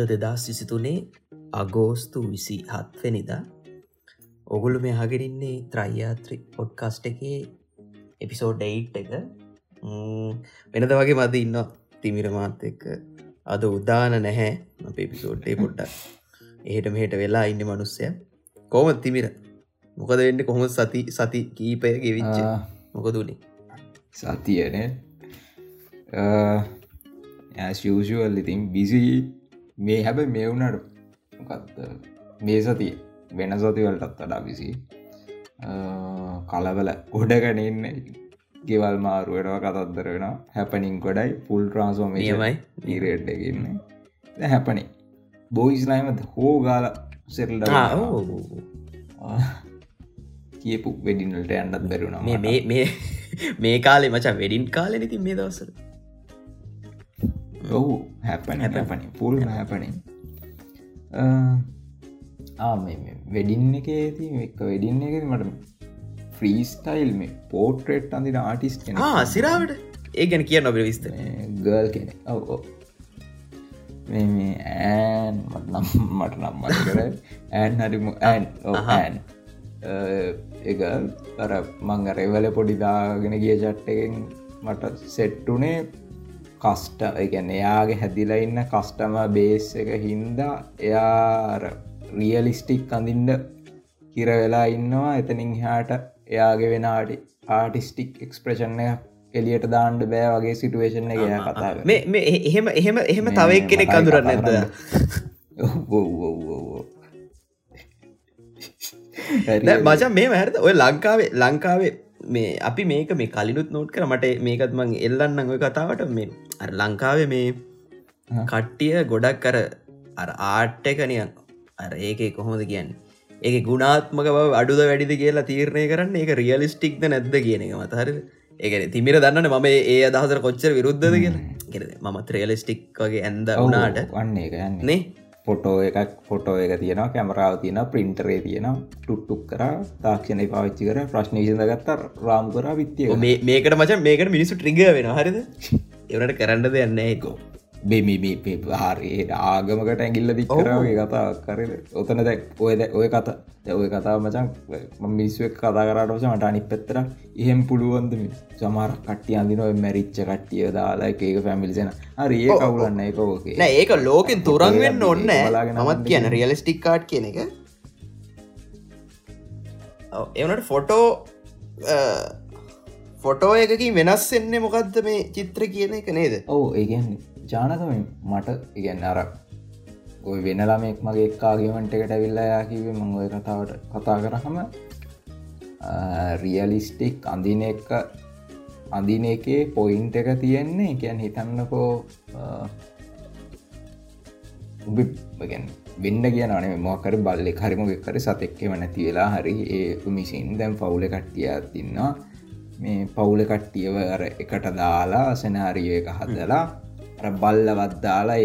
අද දෙදා සිසිතුනේ අගෝස්තු විසි හත්වනිදා ඔගුලු මේ හගෙනන්නේ ත්‍රයියාත්‍රි පොඩ්කස්ට් එකේ එපිසෝඩ් ඩයිට් එක. වෙනද වගේ මද ඉන්න තිමිරමාත් එක්ක. අද උදාන නැහැ අප එපිසෝඩ්ටේ පොඩ්ඩක්. එහෙට මෙහට වෙලා ඉන්න මනුස්සය. කෝම තිමිර? මොකද වෙන්න? කොහොම සති සති කීපය ගෙවිච්ච? මොකදුනේ සතියන. ඇස්යෂුවල් ඉතින් බිසි මේ හැබ මේ වුණට මේ සතිය වෙන සතිවලටත් වඩා විසි කලබල ගොඩගනන්න ගෙවල් මාරුවටව කතත්තර වෙන හැපනින් කොඩයි පුල් ට්‍රන්ස්ෝමේමයි නිරෙඩ්ඩගන්න හැපනි බෝයිස්ලයිමත හෝ ගාල සෙල්ල කියපු වෙඩිනලට ඇන්නත් බැරුණ මේ මේ කාලේ මචා වෙඩින් කාලෙ ඉති මේ දවසර ඔහු හැපන හැපනි පුල් හැපනින් වෙඩින්න එක ඇති එක වෙඩින්න එක මට ෆ්‍රීස්ටයිල් මේ පෝට්‍රේට් අඳින ආටිස් කෙන සිරාවට ඒ ගැන කිය නොබ විස්ත ගල් කෙනෙ ඔව මේ ඇන් මට නම් මට නම් මට කර ඇන් හරිම ඇන් ඕහන් එක අර මං රෙවල පොඩිදාගෙන ගිය චට්ටකෙන් මට සෙට්ටුනේ කස්ට එකැන එයාගේ හැදිලා ඉන්න කස්ටම බේස් එක හින්දා එයා රියලිස්ටික් අඳින්ඩ හිර වෙලා ඉන්නවා. එතනින් හාට එයාගේ වෙනට ආටිස්ටික් එක්ස්ප්‍රේෂන් එක එලියට දාන්ඩ බෑ වගේ සිටුවේෂන් එක එයා කතාව මේ එහෙම එහෙම එහෙම තවක් කෙනෙක් අඳුරන්න ඇද මචන් මේ හැරත ඔය ලංකාවේ ලංකාවේ මේ අපි මේක මේ කලිනුත් නෝට් කර. මට මේකත් මං එල්ලන්න ඔය කතාවට. මේ අර ලංකාවේ මේ කට්ටිය ගොඩක් කර අර ආට්ටකනියන් අර ඒක කොහොමද කියන්න? ඒක ගුණාත්මක බව අඩුද වැඩිද කියලා තීරණය කරන්න ඒක රියලිස්ටික්ද නැද්ද කියන එක මතහර ඒකන තිමිර දන්න මම ඒ අදහසර කොච්චර විරුද්ධද කියලා. මමත් රියලිස්ටික් වගේ ඇන්ද වනාට වන්නේ එකන්නේ ෆොටෝ එකක් ෆොටෝ එක තියෙන කැමරාව තියෙන පින්ටරේ තියෙන ටුට්ටුක් කර තාක්ෂණය පාවිච්චි කර ප්‍රශ්න විසඳගත්ත රාම් කර විත්තිය මේකට මචන් මේකට මිනිසු ට්‍රිග වෙන හරිද? එවනට කරන්න දෙයන්න එකෝ බෙමිමි හරියට ආගමකට ඇගිල්ල දික්කරගේ කතා කරද ඔතන දැක් ඔයද ඔය කතා ඔය කතා මචන් මිනිස්සුවක් කතා කරට මට අනි පෙත්තර එහෙම පුළුවන්ද සමර කට්ටිය අඳිනො මැරිච්ච කට්ටිය දාලා ඒක පැමිලිසෙන හරි ඒ කවුලන්න එක ඕකේ. ඒක ලෝකෙන් තුරන් වෙන්න ඔන්න මත් කියන රියලිස්ටික් කාට් කියන එක. එවනට ෆොටෝ ෆොටෝ එකකින් වෙනස් එන්නේ මොකක්ද මේ චිත්‍ර කියන එක නේද? ඕ ඒගැන්නේ ජානකම මට ඉගැන්න අර ගොයි වෙන ළමෙක් මගේ එක්කාගේමට එකට ඇවිල්ලා යා කිවේ මං ඔය කතාවට කතා කරහම රියලිස්ටික් අඳින එක අඳින එකේ පොයින්ට එක තියෙන්නේ කියැන් හිතන්නකෝ උබිගැන් වෙන්න කියන මොකර බල්ලෙ හරිමොක් කර සතෙක්කෙම නැති වෙලා හරි ඒ මිසින් දැම් පවුල කට්ටිය තින්නවා මේ පවුල කට්ටියව එකට දාලා සෙනාරිය එක හදලා බල්ලවත් දාලා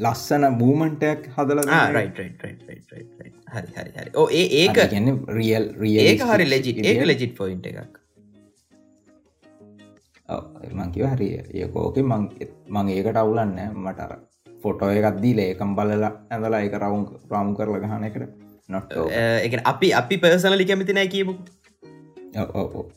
ලස්සන මූමන්ටයක් හදල හරි ඕ ඒ ඒක ගන්න රියල් රිය හරි ලෙජිට ඒක ලෙජිට් පොයින්ට එකක් මංකිව හරි. ඒකෝක මං ඒකට අවුලන්න මටර ෆොටෝ එකත් දීල ඒකම් බලලා ඇඳලා එක රවුන් රාම් කරල ගහන එකට. නොට එක අපි අපි පර්සනලි කැමතිනෑ කියමු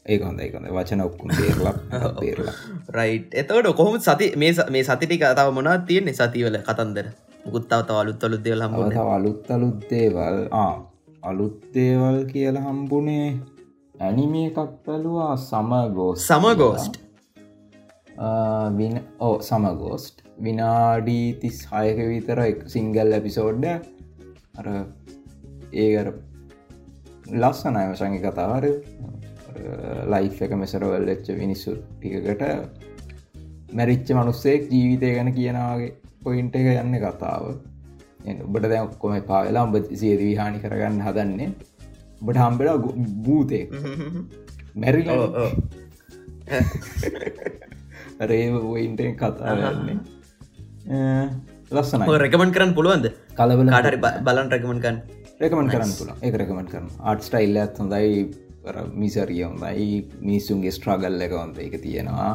ඒක හොඳ එකන වචන ඔක්කුම් බේරලා බේරලා. රයි් එතවට කොහොම සති මේ මේ සතිටි කතාව මොනා තියන්නේ? සතිවල කතන්දර. මුකුත්තාව අලුත් අලුත් දෙවල් හම අලුත් අලුත්තේවල් අලුත්තේවල් කියල හම්බුනේ ඇනිමේ එකක් පැලවා සමගෝ සමගෝස්ට් ඕ සමගෝස්ට් විනාඩී තිස් හයක විතර සිංගල් ඇපිසෝඩ්ඩ අර ඒකර ලස්සනය වසඟි කතාවර ලයි් එක මෙසරවල් එච්ච මිනිස්සු ටිකකට මැරිච්ච මනුස්සෙක් ජීවිතය ගැන කියනවාගේ පොයින්ට එක යන්න කතාව. ඔබට දැ ඔක්කොම පාවෙලා ඔබ සියදී හානි කරගන්න හදන්නේ. බට හම්බෙලා භූතය මැරි රේව පොයින්ට කතා යන්නේ ලස්සන රැකමන් කරන්න පුළුවන්ද? කලබල හරි බලන් රැකමන්කන් රැකමන් කරන්න. පුළ ඒ රැකමන් කරන ආට් ස්ටයිල්ල ඇත් හොඳයි. මිසරිය හොඳයි. මිනිස්සුන්ගේ ස්ට්‍රගල් එක හොඳ එක තියෙනවා.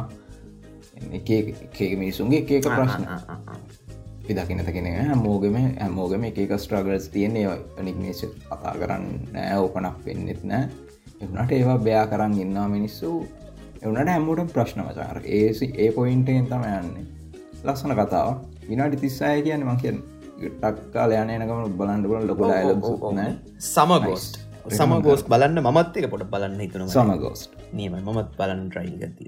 එක මිනිසුන්ගේ එකක ප්‍රශ්න. පිදකින තකින හැමෝගම හැමෝගම එක. ස්ට්‍රගල්ස් තියන්නේ. නික්නේශ කතා කරන්න ඕපනක් වෙන්නෙත් නෑ. එවනට ඒවා බයා කරන්න ඉන්නා මිනිස්සු එවනට හැමෝට ප්‍රශ්න වචාර ඒසි ඒ පොයින්ටෙන් තම යන්නේ. ලස්සන කතාව විනාටි තිස්සාය කියන්න මං කියන්න. ටක්කාල යනකම බලන්ඩ බල ලොක ඩයිල සමගෝස්ට. සමගෝස් බලන්න මත් එක පොට බලන්න හිතන සමගෝස්ට. නීම මමත් බලන්න ට්‍රයිල් ගති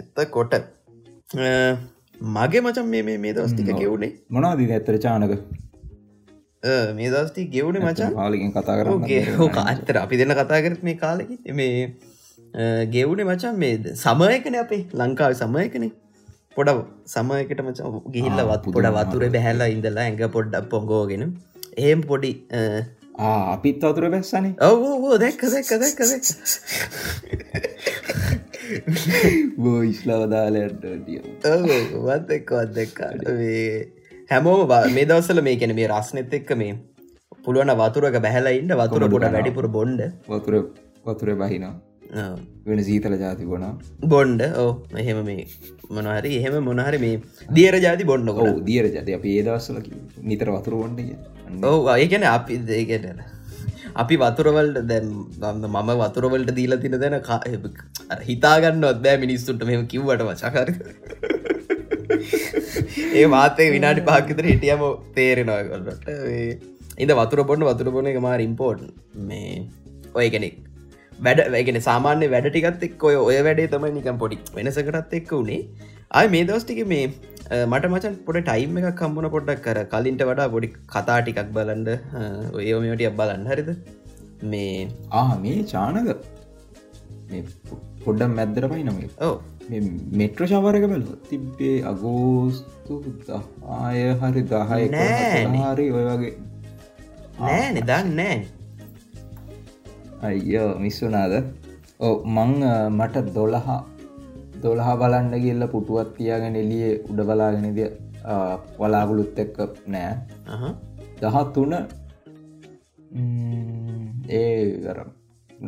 එත්ත කොට මගේ මචන් මේ මේ දස්තික ගෙවුණේ මොනාදී ඇත්තර චානක? මේ දස්ති ගෙවුණ මචන් පාලිකින් කතා කර හෝ කාතර අපි දෙන්න කතා කරත් මේ කාලෙකි මේ ගෙවුණේ මචන් මේද සමයකන අපේ ලංකාව සමයකනේ පොඩ සමයකට මච ගිහිල්ල වත් පොඩ වතුර බැහැලා ඉඳලා ඇඟ පොඩ්ඩක් පොංගෝගෙන ඒම් පොඩි අපිත් වතුර බැස්සන. ඔවෝ දැක්ක දැක්ක දැක්ක දැක් බෝ ඉස්ලාවදාලට වත් එක්ක වත් දෙක්කා හැමෝම මේ දවසල මේ කැන මේ රස්නෙත් එක්ක මේ පුළුවන වතුරක බැහලා ඉන්න වතුර පොඩ වැඩිපුර බොන්්ඩ වතුර වතුර බහිනවා වෙන සීතල ජාති බොන බොන්්ඩ ඕ එහෙම මේ මොනහරි එහෙම මොනහරි මේ දියර ජාති බොන්න ඔ දියර ජාති. අප ඒදවස්සල නිතර වතුර බොන්ඩ ඔව ඒකැන අපි ඒකට අපි වතුරවල්ට දැන් මම වතුරවලට දීලා තින දැන හිතාගන්න ඔත්බෑ මිනිස්සුන්ට මෙම කිව්වට වචකර ඒ මාතේ විනාටි පාකිතර හිටියම තේරෙනවාගලට ඉද වතුර බොන්න වතුර බොන එක මාර ඉම්පෝර්ට් මේ ඔය කෙනෙක් වැඩ වැගෙන සාමාන්‍ය වැඩටිකත් එක් ඔය ඔය වැඩේ තමයි නිකම් පොඩි වෙනසකටත් එක්ක වුණේ අය මේ දවස්ටික මේ මට මචන් පොඩ ටයිම් එකක් කම්බුණ පොඩ්ඩක් කර කලින්ට වඩා පොඩි කතා ටිකක් බලන්ඩ ඔයෝමටියක් බලන්න. හරිද? මේ ආ මේ චානක. පොඩ්ඩම් මැද්දර පයි නම ඕ මෙට්‍ර ශවරක බැල තිබ්බේ අගෝස්තු ආය හරි දහය හරි ඔය වගේ. නෑ නිදන්න නෑ අයියෝ මිස්සුනාද? මං මට දොළහා දොළහා බලන්න කියල්ල පුටුවත් තියාගෙන එලිය උඩ බලාගෙනද වලාගුලුත් එක්ක නෑ. දහත් තුන ඒ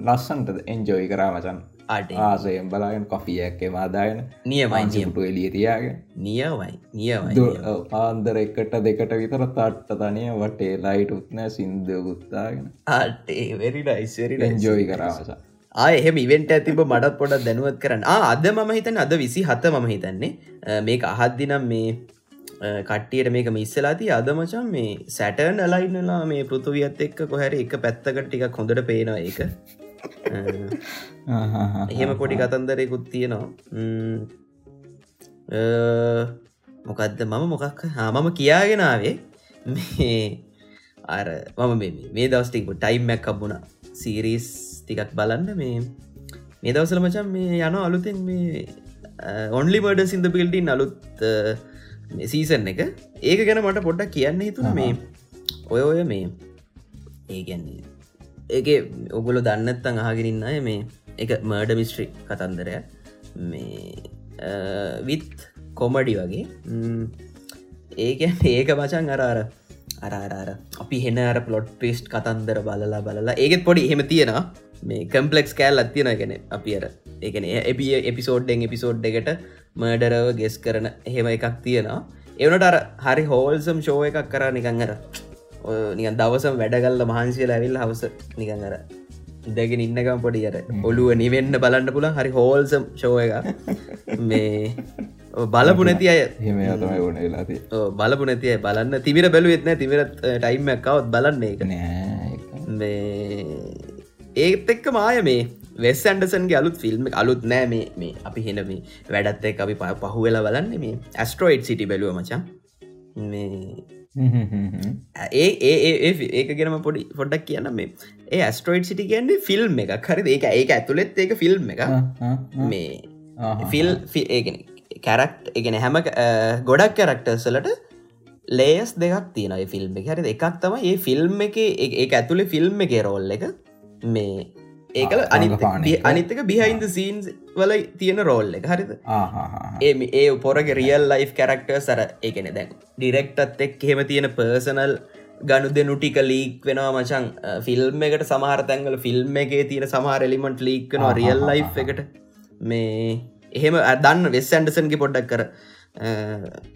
ලස්සන්ට එන්ජෝයි කරා මචන් ආසයෙන් බලාගෙන කොෆියක්කේ මාදායන නියමයිට එලිය තියාගෙන. නියවයි නියවයි පාන්දර එකට දෙකට විතර තට්ට තනය වටේ ලයිට උත්නෑ සිින්ද ගුත්තාගෙන ආටේ වෙරිඩයිස්වරි එන්ජෝයි කරාමසා එහෙම ඉවෙන්ට ඇතිබ මටත් පොඩක් දැනුවත් කරන්න. අද ම හිතන අද විසි හත ම හිතන්නේ මේක අහද්දිනම් මේ කට්ටියට මේක මිස්සලාති අදමචන් මේ සැටර්න් අලයින්නලා මේ පෘතුවියත් එක්ක කොහැර එක පැත්තකට ටික හොඳට පේනවා ඒක එහෙම පොඩි කතන්දරයකුත් තියෙනවා. මොකක්ද මම මොකක් මම කියාගෙනාවේ මේ අර මම මේ දවස්ටික් ටයිම්මැක් කබ්බුණ සීරිස් ටිකක් බලන්න මේ මේ දවසල මචන් මේ යන අලුතෙන් මේ ඔන්ලි මඩ සිින්ද පිල්ටින් අලුත් සීසන් එක. ඒක ගැන මට පොඩ්ඩක් කියන්න හිතුන මේ. ඔය ඔය මේ. ඒගැන්නේ ඒක ඔගුල දන්නත්තන් අහගෙනන්න අය මේ එක මර්ඩ මිස්ට්‍රි කතන්දරය. මේ විත් කොමඩි වගේ. ඒක ඒක මචන් අරාර අරාර අපි හෙන අර පලොට් පිස්ට් කතන්දර බලලා බලලා. ඒගෙත් පොඩි හෙම තියෙනවා. මේ කම්පලෙක්ස් කෑල් අත්තියෙන ගැන අපි අර එකන එපිය එපිසෝඩ්ඩෙන් එපිසෝඩ් එකට මර්ඩරව ගෙස් කරන එහෙම එකක් තියෙනවා. එවනට අර හරි හෝල්සම් ෂෝ එකක් කර නිකං අර නිකන් දවසම් වැඩගල්ල මහන්සිය ඇවිල් හවස නිකං අර ඉදගෙන ඉන්නකම් පොඩි අර ඔලුව නිවෙන්න බලන්න පුළන් හරි හෝල්සම් ෂෝ එක මේ බලපු නැති අය. බලපු නැතිය බලන්න. තිවිර බැලුවෙත්න තිවරත් ටයිම්මක්කවත් බලන්න එක මේ ඒත් එක්ක මාය මේ වෙස් ඇන්ඩසන්ගේ අලුත් ෆිල්ම් අලුත් නෑ මේ මේ අපි හෙන මේ වැඩත් එක් අපි ප පහු වෙලා බලන්න මේ ඇස්ට්‍රෝයිඩ් සිටි බැලුව මචා ඒ ඒ ඒක ගෙනම පොඩි පොඩ්ඩක් කියන්න මේ ඒ ඇස්ට්‍රෝයිඩ් සිටි කියන්නේ ෆිල්ම් එක හරි ඒක ඒක ඇතුළෙත් ඒක ෆිල්ම් එක මේ ෆිල් ඒගෙන කැරක්් එකගෙන හැම ගොඩක් කැරක්ටර්සලට ලේස් දෙකක් තියෙන ෆිල්ම් එක. හරි එකක් තම ඒ ෆිල්ම් එක ඒ ඇතුළේ ෆිල්ම් එක රෝල් එක. මේ ඒකල අනි අනිතක බිහින්ද සීන්ස් වල තියෙන රෝල් එක. හරිද? ඒ ඒ පොරග රියල් ලයි් කැරක්ටර් සර එකන දැන් ඩිරෙක්ටත් එක් හෙම තියෙන පර්සනල් ගනු දෙනු ටික ලීක් වෙනවා මචන් ෆිල්ම් එකට සමහර තැන්ගල ෆිල්ම් එකේ තියෙන සමහර එලිමට ලීක්නවා රියල් ලයි් එකට. මේ එහෙම අදන්න වෙස් ඇන්ඩසන්ගේ පොඩ්ඩක් කර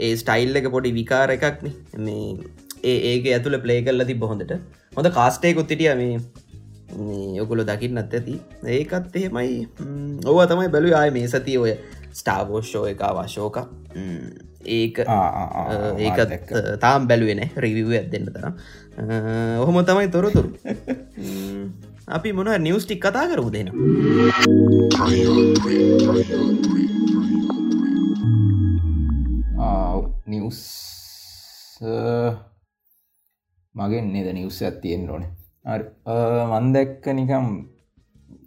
ඒ ස්ටයිල් එක පොඩි විකාර එකක්න මේ ඒ ඒක ඇතුළ ප්ලේ කල්ල ති බොහොඳට හොඳ කාස්ටේකුත් ඉටිය මේ ඔකුල දකින්නත් ඇති. ඒකත් එහෙමයි. ඕව තමයි බැලු ආය මේ සති ඔය ස්ටාබෝෂෝ එක වශෝක ඒක ඒකත් තාම් බැලුවෙන රිවිව ඇත්දන්න තරම්. ඔහොම තමයි තොරතුරු. අපි මොන නිවස්ටික් කතා කරු දෙන නිවස් මගෙන් නේද නිවස් ඇත්තියෙන් ඕන මන් දැක්ක නිකම්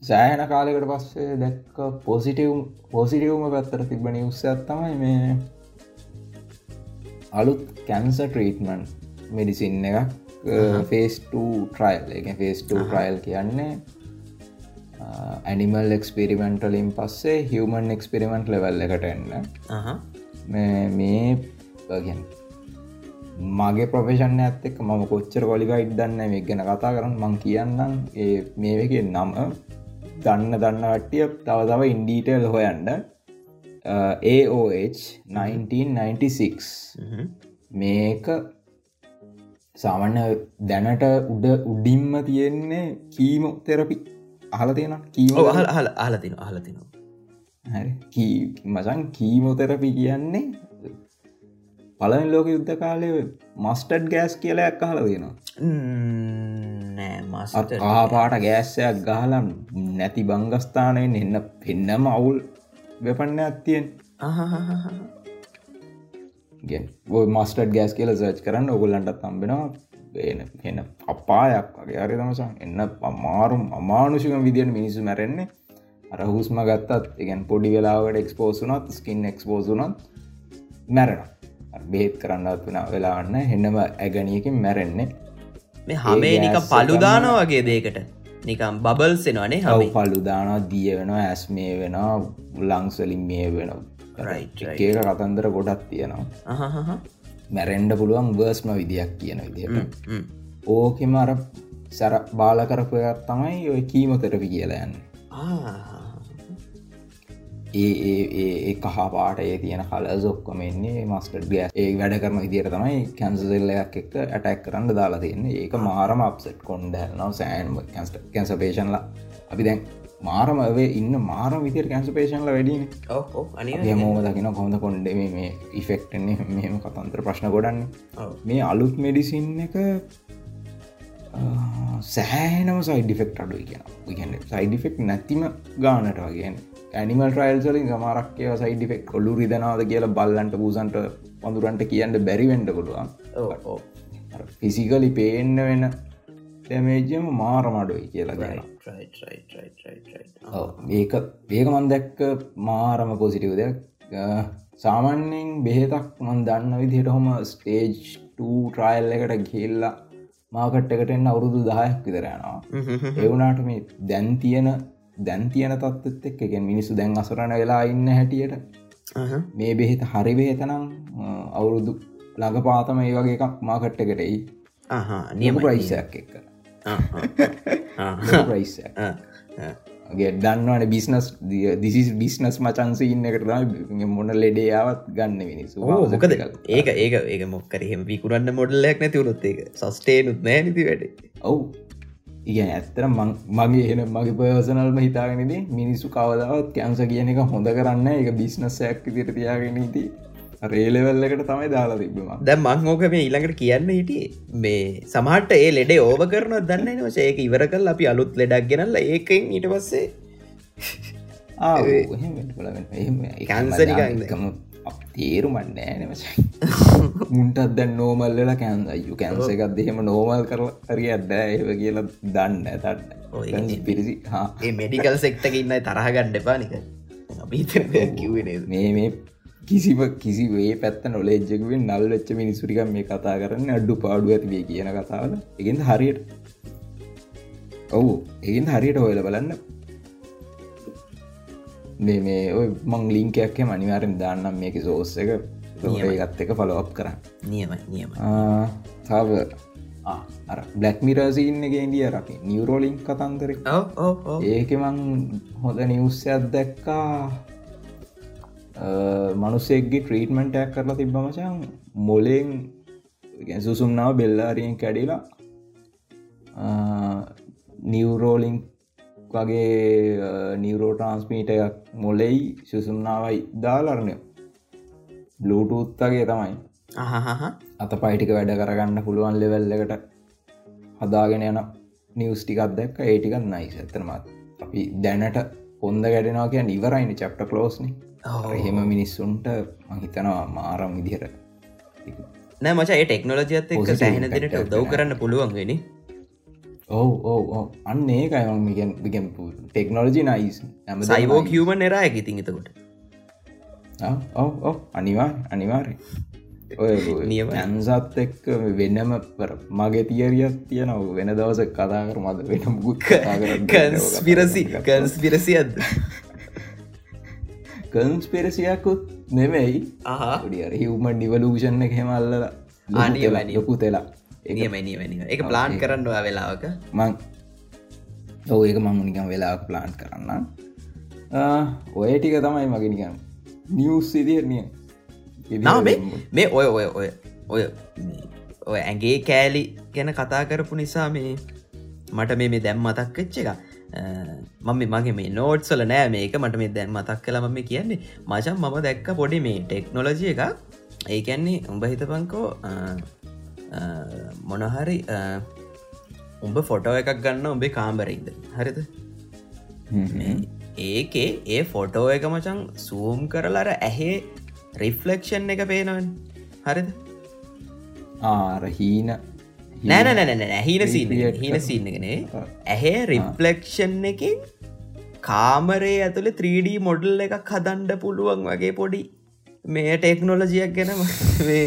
සෑහන කාලෙකට පස්සේ දැක්ක පොසිටව් පොසිටවම පැත්තර තිබ නිවස්ස ඇත්තමයි මේ අලුත් කැන්ස ට්‍රීටමන් මෙඩිසින් එක ෆේස්ට ට්‍රයිල් එක ෆේස්ට ට්‍රයිල් කියන්නේ ඇනිමල් එක්ස්පිරිමෙන්ටලින් පස්සේ හිවමන් එක්ස්පිරිමෙන්ට් ලෙවල් එකට එන්න. මේ ගැන මගේ ප්‍රොෆෙෂන් ඇත් එක් මම කොච්චර කොලිකයිට් දන්න මේ ගැන කතා කරන්න මං කියන්නම්. ඒ මේක නම දන්න දන්න වට්ටිය තව තව ඉන්ඩීටල් හොයන්ඩ AOH 1996 මේක සාමන්‍ය දැනට උඩ උඩින්ම තියෙන්නේ කීම තෙරපි අහල තියෙන කීම හල් හල අහලතින අහලතිනවා මසන් කීමෝතෙරපි කියන්නේ පලන ලෝක යුද්ධ කාලය මස්ටඩ් ගෑස් කියලයක් අහල වෙනවා ආපාට ගෑස්සයක් ගහලම් නැති බංගස්ථානයෙන් එන්න පෙන්නම අවුල් වෙපන්න ඇත්තියෙන් මස්ටඩ් ගෑස් කියල සර්ච් කරන්න ඔගුල්ලන්ට තම්බෙනවා එන අපායක් වගේ. අරි තමසන්. එන්න අමාරුම් අමානුෂික විදියට මිනිසු මැරෙන්නේ. අර හුස්ම ගත්තත් එකන් පොඩි වෙලාවට එක්ස්පෝසුනත් ස්කින් එක්ස්පෝසුනත් මැරෙන බේත් කරන්නත් වන වෙලාන්න හෙන්නම ඇගනියකින් මැරෙන්නේ. මේ හමේ නික පලුදාන වගේ දේකට නිකම් බබල්සෙනවානේ හව පලුදාන දිය වෙන ඇස් මේ වෙන ලංස්වලින් මේ වෙන ඒක කතන්දර ගොඩක් තියෙනවා. මැරෙන්ඩ පුළුවන් බර්ස්ම විදියක් කියන විදියට ඕකෙම අර සැර බාල කරපයක් තමයි ඔය කීමතරපි කියලා යන්න ඒ කහපාට ඒ තියෙන කල සොක්කොමෙන්නේ මස්ටඩ් ගෑ ඒ වැඩ කරම ඉදිර තමයි කැන්සසෙල්ලයක් එක්ක ඇටැක් කරන්න දාලා තියන්නේ. ඒක මාරම අප්සට් කොන්ඩ නව සෑන්ම කැන්ස්ට කැන්සපේෂන්ල අපි දැන් මාරමවේ ඉන්න මාරම විතර කැන්සපේෂන්ල වැඩින. හමෝම දකින කොඳ කොන්්ඩ මේ ඉෆෙක්ටන්නේ මෙම කතන්ත්‍ර ප්‍රශ්න ගොඩන්න. මේ අලුත් මෙඩිසින් එක සෑනම සයිඩිෆෙක්් අඩුයි කියෙන සයිඩිෆෙක්් නැතිම ගානට වගේ ඇනිමල් ට්‍රයිල්සලින් සමාරක්කය සයිඩිෆෙක් කොල්ලු රිදනාද කියලා බල්ලන්ට පූසන්ට පඳුරන්ට කියන්න බැරිවෙන්ඩ පුළුවන්. ෆිසිකලි පේන්න වෙන ටැමේජම මාරමඩුයි කියලා ගන්න ඒක ඒක මන් දැක්ක මාරම පොසිටිව් දෙයක්. සාමාන්‍යෙන් බෙහෙතක් මන් දන්න විදිහට හොම ස්ටේජ් ට්‍රයිල් එකට ගිල්ලා මාකට් එකට එන්න අවුරුදු දායක් විතරයනවා එවුනාට මේ දැන් තියෙන දැන් තියන තත්ත් එක් එක මිනිස්සු දැන් අසරණ වෙලා ඉන්න හැටියට මේ බෙහෙත හරි බෙහෙතනම් අවුරුදු ළඟ පාතම ඒ වගේ එකක් මාකට්ටකටයි නියම ප්‍රයිසයක් එක්ක. ප්‍රයිස දන්නවන බිස්නස් දිසි බිස්නස් මචන්සි ඉන්න එකට මොන ලෙඩේයාවත් ගන්න මිනිස්සු. මොකද ඒක ඒක ඒක මොක්කරහෙම විකුරන්න මොඩල්ලයක් නැතිවුණොත් ඒක සස්ටේනුත් නෑ නිති වැඩ? ඔවු ඉගැන ඇත්තර මගේ එන මගේ පයසනල්ම හිතාගෙනද මිනිස්සු කවදාවත් කැන්ස කියන එක හොඳ කරන්න එක බිස්නස්සයක් දිර තියාගෙනීති රේලෙවල්ලකට තමයි දාලා තිබම දැ මංහෝක මේ ඊළඟට කියන්න හිටිය. මේ සමහට ඒ ලෙඩේ ඕව කරන දන්න නවස ඒක ඉවර කල් අපි අලුත් ලෙඩක් ගෙනල්ල ඒකෙන් ඊට පස්සේ කැන්සරිකම තේරුමන්න ෑනවස මුන්ටත් දැන් නෝමල්ලලා කැන් අයු කැන්ස එකත් දෙහෙම නෝමල් කර හරි අඩ ඒව කියලා දන්න ඇතට පිරිසි ඒ මෙඩිකල් සෙක්ටක ඉන්න තරහගණ්ඩ පානික අපි කිවේ මේ මේ කිසිම කිසි වේ පැත්ත නොලේජ්ජකුවෙන් නල් වෙච්ච මිනිසුරිකම් මේ කතා කරන්න අඩ්ඩු පාඩු ඇතිවේ කියන කතාවල. එකෙන් හරියට ඔවු. එගෙන් හරියට හොයල බලන්න මේ මේ ඔය මං ලිංකයක් මනිවාරෙන් දාන්නම් මේක සෝස්ස එක. ඒත් එක ෆලෝප් කරන්න. නියම නියම තව බ්ලක් මිරසින්නගේ ඉන්ඩිය රකි නිවරෝලිං කතන්තර ඒක මං හොඳ නිවස්සයක් දැක්කා. මනුස්සෙක්ගේ ට්‍රීටමෙන්ටයක් කරලා තිබ්බමචන් මොලෙන් සුසුම්නාව බෙල්ලාරියෙන් කැඩිලා නිවරෝලිං වගේ නිවරෝ ට්‍රන්ස්මීට එකක් මොලෙයි සුසුම්නාවයි දාලරණය බ්ලූටූත්තගේ තමයි. අත පයිටික වැඩ කරගන්න පුළුවන් ලෙවල් එකට හදාගෙන යන නිවස් ටිකත් දැක්ක. ඒටිකත් නයිස් ඇතනමත් අපි දැනට හොඳ ගැඩෙනවා කිය නිවරයිනි චප්ට කලෝස්න එහෙම මිනිස්සුන්ට මහිතනවා මාරම් විදිහර නෑ මච එක් සෑහෙන දෙනට දව් කරන්න පුළුවන් වෙනි ඔව ඕ අන්න ඒකයම ටෙක්නෝලජි නයිස් ඇම සයිබෝ කියවමන් එරා ඇගිතින් එතකොට? ඔව ඔව. අනිවා අනිවාරය නියම ඇන්සත් එක්ක වෙන්නම මගේ තියරියක් තියනව. වෙන දවස කතා කර මද වෙන මුත් කන්ස්පිරසි කන්ස්පිරසියද කන්ස්පිරසියකුත් නෙමෙයි. ආහඩිය හිවම ඩිවලූෂන් එක හෙමල්ල ආනිය වැනි යොකු තෙලා නියමනි වැනි එක ප්ලාන් කරන්නවා වෙලාවක. මං ඔව ඒක මං නිකම් වෙලාක් ප්ලාන් කරන්න ඔය ටික තමයි මගෙනකම් නිියස් සිදිරනිය නාමේ මේ ඔය ඔය ඔය ඔය ඔය ඇගේ කෑලි ගැන කතා කරපු නිසා මේ මට මේ මේ දැම් මතක් වෙච්ච එක. මම මගේ මේ නෝට්සල නෑ මේක. මට මේ දැන් මතක් කළ මම කියන්නේ. මචන් මම දැක්ක පොඩි මේ ටෙක්නොලජිය එක ඒකැන්නේ උඹ හිතපංකෝ මොනහරි උඹ ෆොටෝ එකක් ගන්න උඹේ කාම්බරයිද හරිද? ඒකේ ඒ ෆොටෝ එක මචන් සූම් කරලර ඇහේ රිෆ්ලෙක්ෂන් එක පේනවන්. හරිද? ආරහීන නෑනැනැන හීන සීන හීන සිීන්නගෙන ඇහේ රිෆ්ලෙක්ෂන් එකින් කාමරේ ඇතුළ 3D මොඩල් එකක් හදන්ඩ පුළුවන් වගේ පොඩි මේ ටෙක්නොලජියක් ගැනම මේ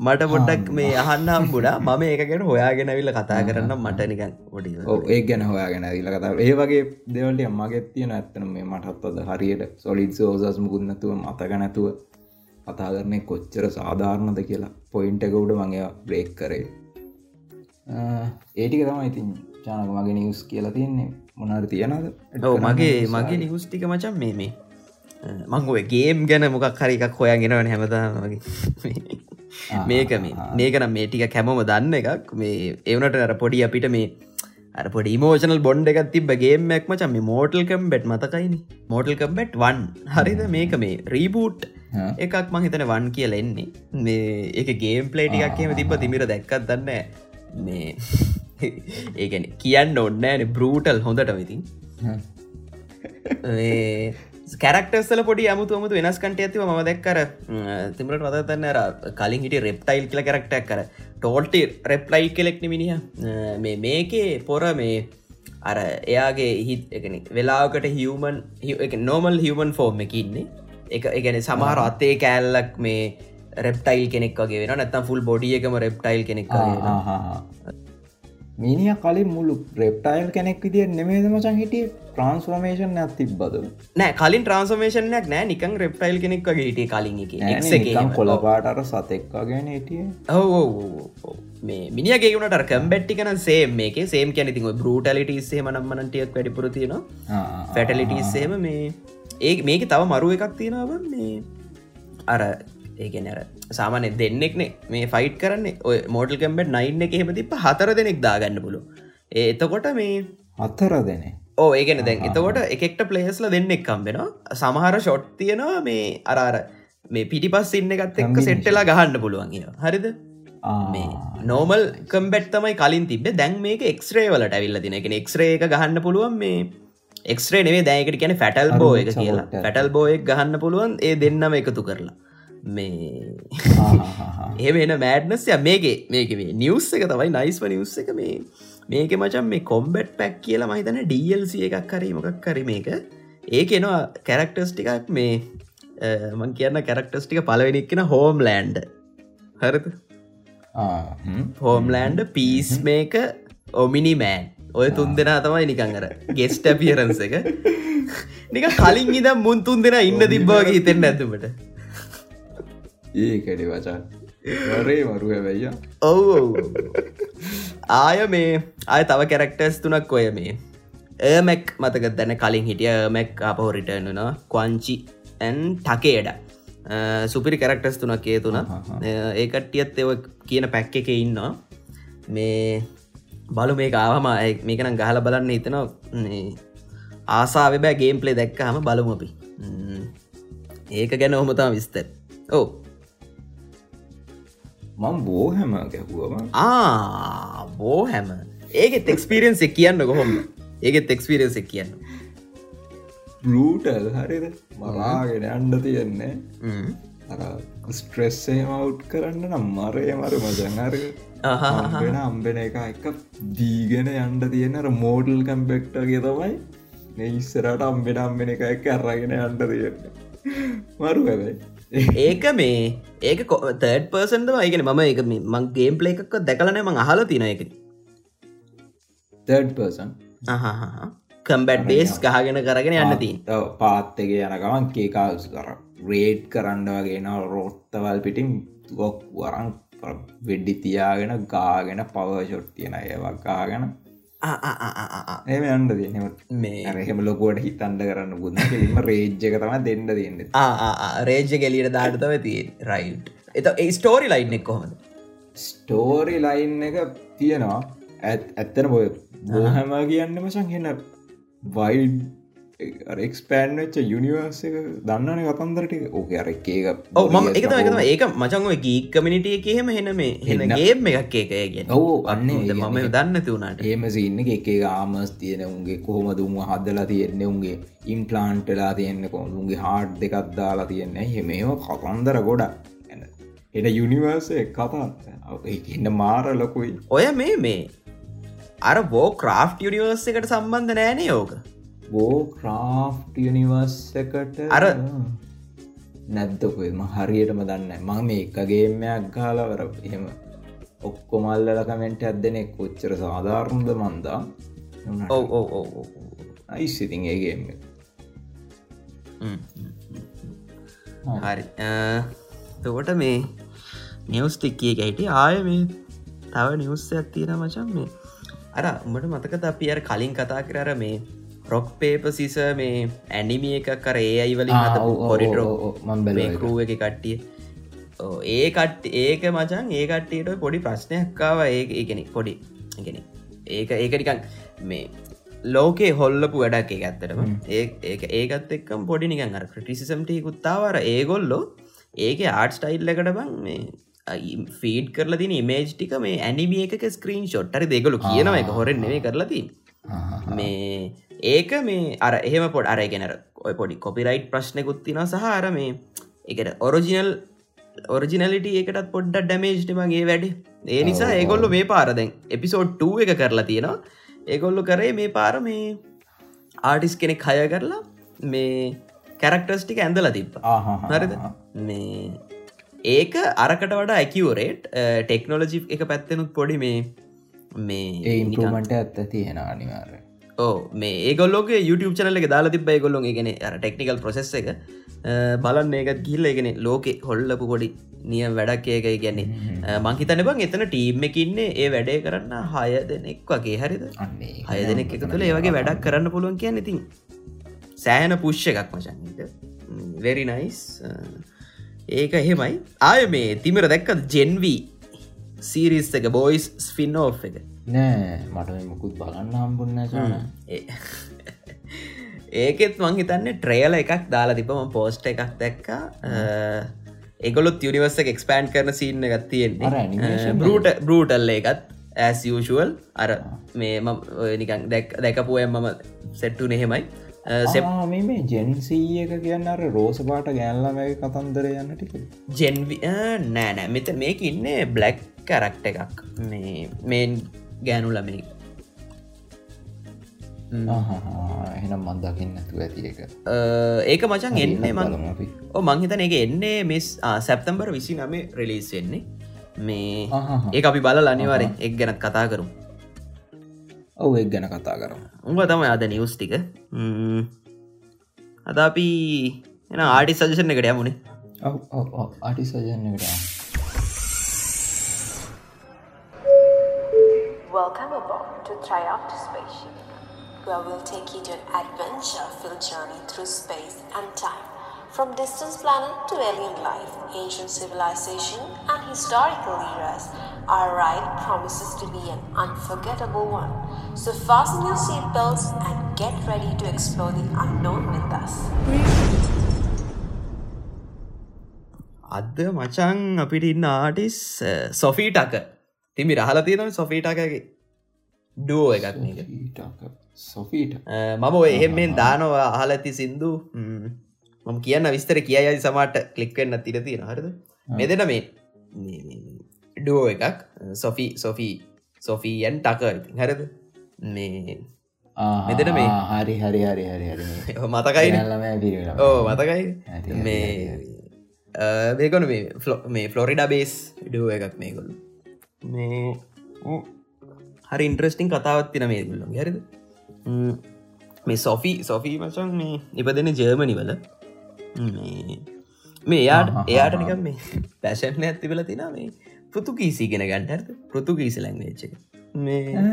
මට පොඩ්ඩක් මේ අහන්නම් බුඩා මම ඒකගෙන හොයාගෙන විල්ල කතා කරන්න මට නිකන් ොඩි ඒ ගැන හොයාගෙන විල්ල කතා ඒ වගේ දෙවලට අම්මගේ තියෙන ඇත්තන මේ මටත්වද හරියට සොලින් සෝසස් මුකුන්නතුව මතක නැතුව කතා කරනය කොච්චර සාධාරණද කියලා. පොයින්ට එකවුඩ මගේ බ්‍රේක් කරේ. ඒටික තම ඉතින් චානක මගේ නිවස් කියලා තියන්නේ. මොනාර තියනද මගේ මගේ නිවස්ටික මචන් මේ මේ මංගුව ගේම් ගැන මොකක් හරි එකක් හොයාගෙනවන හැමතාමගේ මේක මේ මේකනම් මේ ටික කැමම දන්න එකක්. මේ එවනට අර පොඩි අපිට මේ අර පොඩි මෝෂනල් බොන්්ඩ එකත් තිබ ගේමක් මචම මෝටල් කම්බෙට් මතකයින. මෝටල් කම්බෙට් වන් හරිද? මේක මේ රීබූට් එකක් මහිතන වන් කියල එන්නේ. මේ එක ගේම් පලේටිකක් කියම තිබ තිමිර දැක්කත් දන්න මේ ඒගැන කියන්න ඔන්නෑන බරූටල් හොඳට විතින් කැරක්ටස්සල පොඩි අමුතු අමුතු වෙනස්කට ඇතිව ම දැක්කර තිමට වදතන්න කලින් හිට රෙප්ටයිල් කියල කරක්ටක් කර ටෝල්ටි රෙප්ලයි කෙලෙක්න මිනිහ මේ මේකේ පොර මේ අර එයාගේ හිත් එකන වෙලාකට හිවමන් නෝමල් හිවමන් ෆෝර්ම් එකඉන්නේ එක එකන සමහර අත්තේ කෑල්ලක් මේ රෙප්ටයිල් කෙනෙක් වගේ වෙන නැත්තම් ෆුල් බොඩිය එකම රෙප්ටයිල් කෙනෙක් මිනිිය කලින් මුළු ප්‍රෙප්ටයිල් කෙනෙක් විදිිය නෙමේද මචන් හිටිය? ට්‍රන්ස්ෆර්මේෂන් ඇති බද නෑ කලින් ට්‍රන්ස්මේෂනයක් නෑ. නිකන් රෙප්ටයිල් කෙනෙක් වගේ හිටිය කලින් එක. කොලපාටර සතෙක්වාගෙන හිටිය. ඔහෝ මේ මිනිියගේ වුණට කම්බැට්ටිකන සේ මේක. සේම් කැනති බරටලිටසේ මනම්මනටියක් වැඩිපුර තියෙනවා. ෆැටලිටස්සේම මේ. ඒ මේක තව මරුව එකක් තියෙනව මේ අර ඒගෙනර සාමානය දෙන්නෙක්නේ මේ ෆයිට් කරන්නේ. ඔය මෝටල් කම්බට නයින්න එක හෙම තිප හතර දෙනෙක් දාගන්න පුලු එතකොට මේ අත්තර දෙන ඕ ඒගෙන දැන් එතකොට එකෙක්ට පලේස්ල දෙන්නෙක් කම්බෙනවා සමහර ෂොට් තියෙනවා මේ අරාර මේ පිටි පස් ඉන්න එකත් එක්ක සෙට්ටලා ගහන්න පුළුවන් හරිද? මේ නෝමල් කම්බෙට් තමයි කලින් තිබ දැන් මේක එක්ස්රේ වලට ඇවිල්ල දින එක එක්ස්රේ එක ගහන්න පුළුවන් මේ එක්ස්රේ නෙවේ දැයකට කියන ෆැටල් බෝ එක කියලා. ෆැටල් බෝයක් ගහන්න පුළුවන් ඒ දෙන්නම එකතු කරලා මේ ඒ වෙන මෑඩ්නස් මේගේ මේකේ නිවස් එක තමයි නයිස්ව නිවස් එක මේ මේක මචන් මේ කොම්බෙට් පැක් කියලා මහිතන ඩල්C එකක් කරී මොකක් කරි මේක. ඒක එනවා කැරක්ටර්ස් ටිකක් මේ මං කියන්න කැරක්ටර්ස් ටික පලවෙනික්ෙන හෝම් ලෑන්ඩ හරද? හෝම්ලෑන්ඩ පීස් මේක ඔමිනි මෑන් ඔය තුන් දෙනා තමයි නිකං අර ගෙස්ට පියරන්ස එක. නික කලින් ඉද මුන් තුන් දෙෙන ඉන්න තිබ්බාගේ හිතෙන් ඇතුමට ඒකඩි වචා රේ මරුව වෙයිය ඔව් ආය මේ ආය තව කැරක්ටර්ස් තුනක් ඔය මේ. ඒමැක් මතක දැන කලින් හිටිය මැක් අපහෝ රිටර්නුනා කොංචි ඇන් ටකේඩ සුපිරි කැරක්ටස් තුනක් ඒ තුන. ඒකට්ටියත් එව කියන පැක් එක ඉන්නවා. මේ බලු මේ ආවම මේකනම් ගහල බලන්න හිතන ආසාාව බෑ ගේම් පලේ දැක්කහම බලමුපි ඒක ගැන ඔහොමතා විස්තර. ඕ මං බෝහැම ගැහුවම ආ බෝ හැම ඒකෙත් එක්ස්පිරියන්ස කියන්න කොහොම ඒකෙත් එක්ස්පිරියන්ස කියන්න. බලූටල් හරිද? මලාගෙන අන්ඩ තියෙන්නේ. ස්ට්‍රෙස්සේ මවුට් කරන්න නම් මරය මර මජංහර වෙන අම්බෙන එක එක දීගෙන යන්ඩ තියෙන මෝඩල් කම්පෙක්ටගේ තමයි. ඉස්සරට අම්බෙන අම්බෙන එක එක අරගෙන අන්ඩ තියෙන්න. මරු හැබයි ඒක මේ ඒක තර්ඩ පර්සන්ද වයිගෙන මම එක මං ගේම් පලේ එකක් දැකලන මං අහල තින එක තර්ඩ පර්සන් කම්බැට් බේස් ගහගෙන කරගෙන යන්න ති පාත්තක යන ගමන් කේකාස් කර රේඩ් කරන්න වගේන රෝත්තවල් පිටින් ගොක් වරන් වෙඩ්ඩි තියාගෙන ගාගෙන පවෂොට් තියෙන ඒවා ගාගෙන එම අන්ඩ තියන මේ රහෙම ලොකුවට හිතන්ඩ කරන්න බුදම රේජ්ජක තම දෙන්න තියන්න. රේජ්ජ කෙලියට දාටතව තිය රයිට් එත ඒ ස්ටෝරි ලයින් එක් කොහොද ස්ටෝරි ලයින් එක තියෙනවා. ඇත් ඇත්තන බොය බොහම කියන්නම සංහෙන්න වයිඩ් එක්ස්පෑන් වෙච්ච යුනිවර්ස දන්නන කතන්දරට ඕක අර එකක ඔව ම එක එකම ඒක මචන්ව ගී කමිනිටිය කියහෙම හෙන මේ හෙනගේම එකක් ඒක කිය ඔවු අන්න මම දන්න තුවනට ඒම සින්න එක ආමස් තියෙන උන්ගේ කොහොම දුම හදලා තියෙන්නේ උන්ගේ ඉම්පලාන්ටලා තියෙන්න කොමුන්ගේ හාඩ් දෙකත් දාලා තියෙන්නේ. හෙමේම කතන්දර ගොඩක්? එන යුනිවර්ස කතා. එන්න මාර ලොකුයි. ඔය මේ මේ අර බෝ ක්‍රාෆ් යුනිවර්ස එකට සම්බන්ධ නෑනේ යෝක බෝ ක්‍රාෆ් යනිවර්ස එකට අර නැද්දකොම හරියටම දන්න මං මේ එකගේමයක් ගාලවර එහෙම ඔක්කොමල්ලල කමෙන්ට ඇදනෙක් කොච්චර සාධාරණද මන්දා ඔව ඔව ඔව අයිසිතින් ඒගේම හරි. තකොට මේ නිවස්ටික්කිය ගැයිට ආය මේ තව නිවස්ස ඇත්තියෙන මචන් මේ. අර උඹට මතකත අපි අර කලින් කතා කරර මේ රොක් පේප සිස මේ ඇනිමිය එකක් කර අයිවලින් පොඩිටරෝ මම්බලකරුව එක කට්ටිය. ඒ කට ඒක මචන් ඒ කට්ටියට පොඩි ප්‍රශ්නයක්කාව ඒ ඒගෙන පොඩි ගෙන ඒක ඒකනිකන් මේ ලෝකේ හොල්ලපු වැඩක් ඒ ඇත්තටම. ඒ ඒකත් එක්කම් පොඩි නිකන් අර ක්‍රටිසිසම්ටි කුත්තාවර ඒගොල්ලෝ ඒක ආට් ස්ටයිල් එකට බං මේ ෆීඩ් කරලා තින මේජ් ටික මේ ඇනිමිය එක ස්ක්‍රීන් ෂොට්ටර දෙගලු කියනව එක හොරෙන් නෙවේ කරලති මේ ඒක මේ අර එහෙම පොඩ් අරගෙනර ඔය පොඩි කොපිරයිට් ප්‍රශ්නකුත්තින සහ අර මේ එකට ඔරජිනල් ඔරිජිනලිට ඒකටත් පොඩ්ඩ ඩමේජ්ටමගේ වැඩ. ඒ නිසා ඒගොල්ලු මේ පාරදැන් එපිසෝඩ් 2 එක කරලා තියෙනවා. ඒගොල්ලු කරේ මේ පාර මේ ආටිස් කෙනෙක් හය කරලා මේ කැරක්ටර්ස්ටික ඇඳල තිබ්බ. හරිද? මේ ඒක අරකට වඩා ඇකිවරේට් ටෙක්නෝලජි එක පැත්තෙනුත් පොඩි මේ මේ ඒමට ඇත්ත තියෙන අනිවාර ඕ මේ ඒගොල්ලෝගේ YouTube චනල එක දාලා තිබ ගොල්ලොන් ගෙන ටෙක්නිකල් ප්‍රසෙස් එක බලන්න ඒකත් ගිල්ල එකෙන ලෝකෙ හොල්ලපු පොඩි නියම් වැඩක් ඒක ගැන්නේ මංහිතන බං එතන ටීම් එකඉන්නේ ඒ වැඩේ කරන්න හය දෙනෙක් වගේ. හරිද? හය දෙනෙක් එක තුළ ඒවගේ වැඩක් කරන්න පුළුවන් කියන්න ඉතින් සෑහන පුෂ්ෂ එකක් මචන්ට වෙරි නයිස් ඒක එහෙමයි. ආය මේ තිමර දැක්කත් ජෙන්වී සීරිස් එක බෝයිස් ස්ෆින් එක නෑ මට මුකුත් බලන්න හම්බුන්න සන. ඒකෙත් මං හිතන්නේ ට්‍රේල එකක් දාලා තිබම පෝස්ට එකක් දැක්කා. ඒගොලොත් යනිවර්ස එක්ස්පෑන්් කරන සීන්න එකත් තියෙන්නේ. බරට බරටල්ල එකත් ඇස්යෂුවල් අර මේ නිකන් දැක් දැකපුුවම් මම සෙට්ටු නෙහෙමයි මේ ජෙන්සී එක කියන්න අර රෝස පාට ගෑල්ලම කතන්දර යන්න ටික. ජෙන්වි නෑනෑ මෙත මේක ඉන්නේ බ්ලක් කරක්ට එකක්. මේ මේන් ගෑනු ළමයි. එහෙනම් මන්දකින්න ඇතු ඇති එක. ඒක මචන් එන්නේ මං ඕ මංහිතන එක එන්නේ මෙස් සැප්තම්බර විසි නමේ රෙලිස් වෙන්නේ. මේ ඒ අපි බල අනිවාරෙන් එක් ගැනත් කතා කරු ඔව එක් ගැන කතා කරු උඹ තම අද නිවස් ටික. අද අපි එන ආටි සජෂන එකට යමුණේ ආටි සජන්නකට Welcome aboard to Triumph Spaceship, where we'll take you to an adventure-filled journey through space and time From distant planet to alien life, ancient civilization and historical eras, our ride promises to be an unforgettable one. So fasten your seatbelts and get ready to explore the unknown with us. අද මචං අපිට ඉන්න artist සොෆීටක තිමි රහල තියෙනව සොෆීටකගේ ඩුවෝ මේක සොෆීට මම එහෙමෙන් දානවා අහල ඇති සින්දු. මම කියන්න විස්තර කියයි සමට කලික්වෙන්න තිර තියෙන හරද? මෙදෙන මේ ඩුවෝ එකක් සොෆී සොෆී සොෆීයන් ටක හරද? මේ මෙතන මේ. හරි හරි හරි හරි හරි මතකයි ඕ මතකයි මේ මේකොන මේ ෆ්ලො මේ ෆ්ලොරිඩා බේස් ඩුව එකක් මේකොල්ු මේ හරි ඉන්ට්‍රස්ටිං කතාවත් තින මේගුල්ලො හරිද? ම්, මේ සොෆී සොෆී මචන් මේ ඉපදෙන ජර්මනි වල. මේ මේ එයාට නිකම් මේ පැෂන් ඇතිවල තින මේ පෘතුකීසි ගෙන ගන්ටර්ද පෘතුකීසි ලැංවේච්ච මේ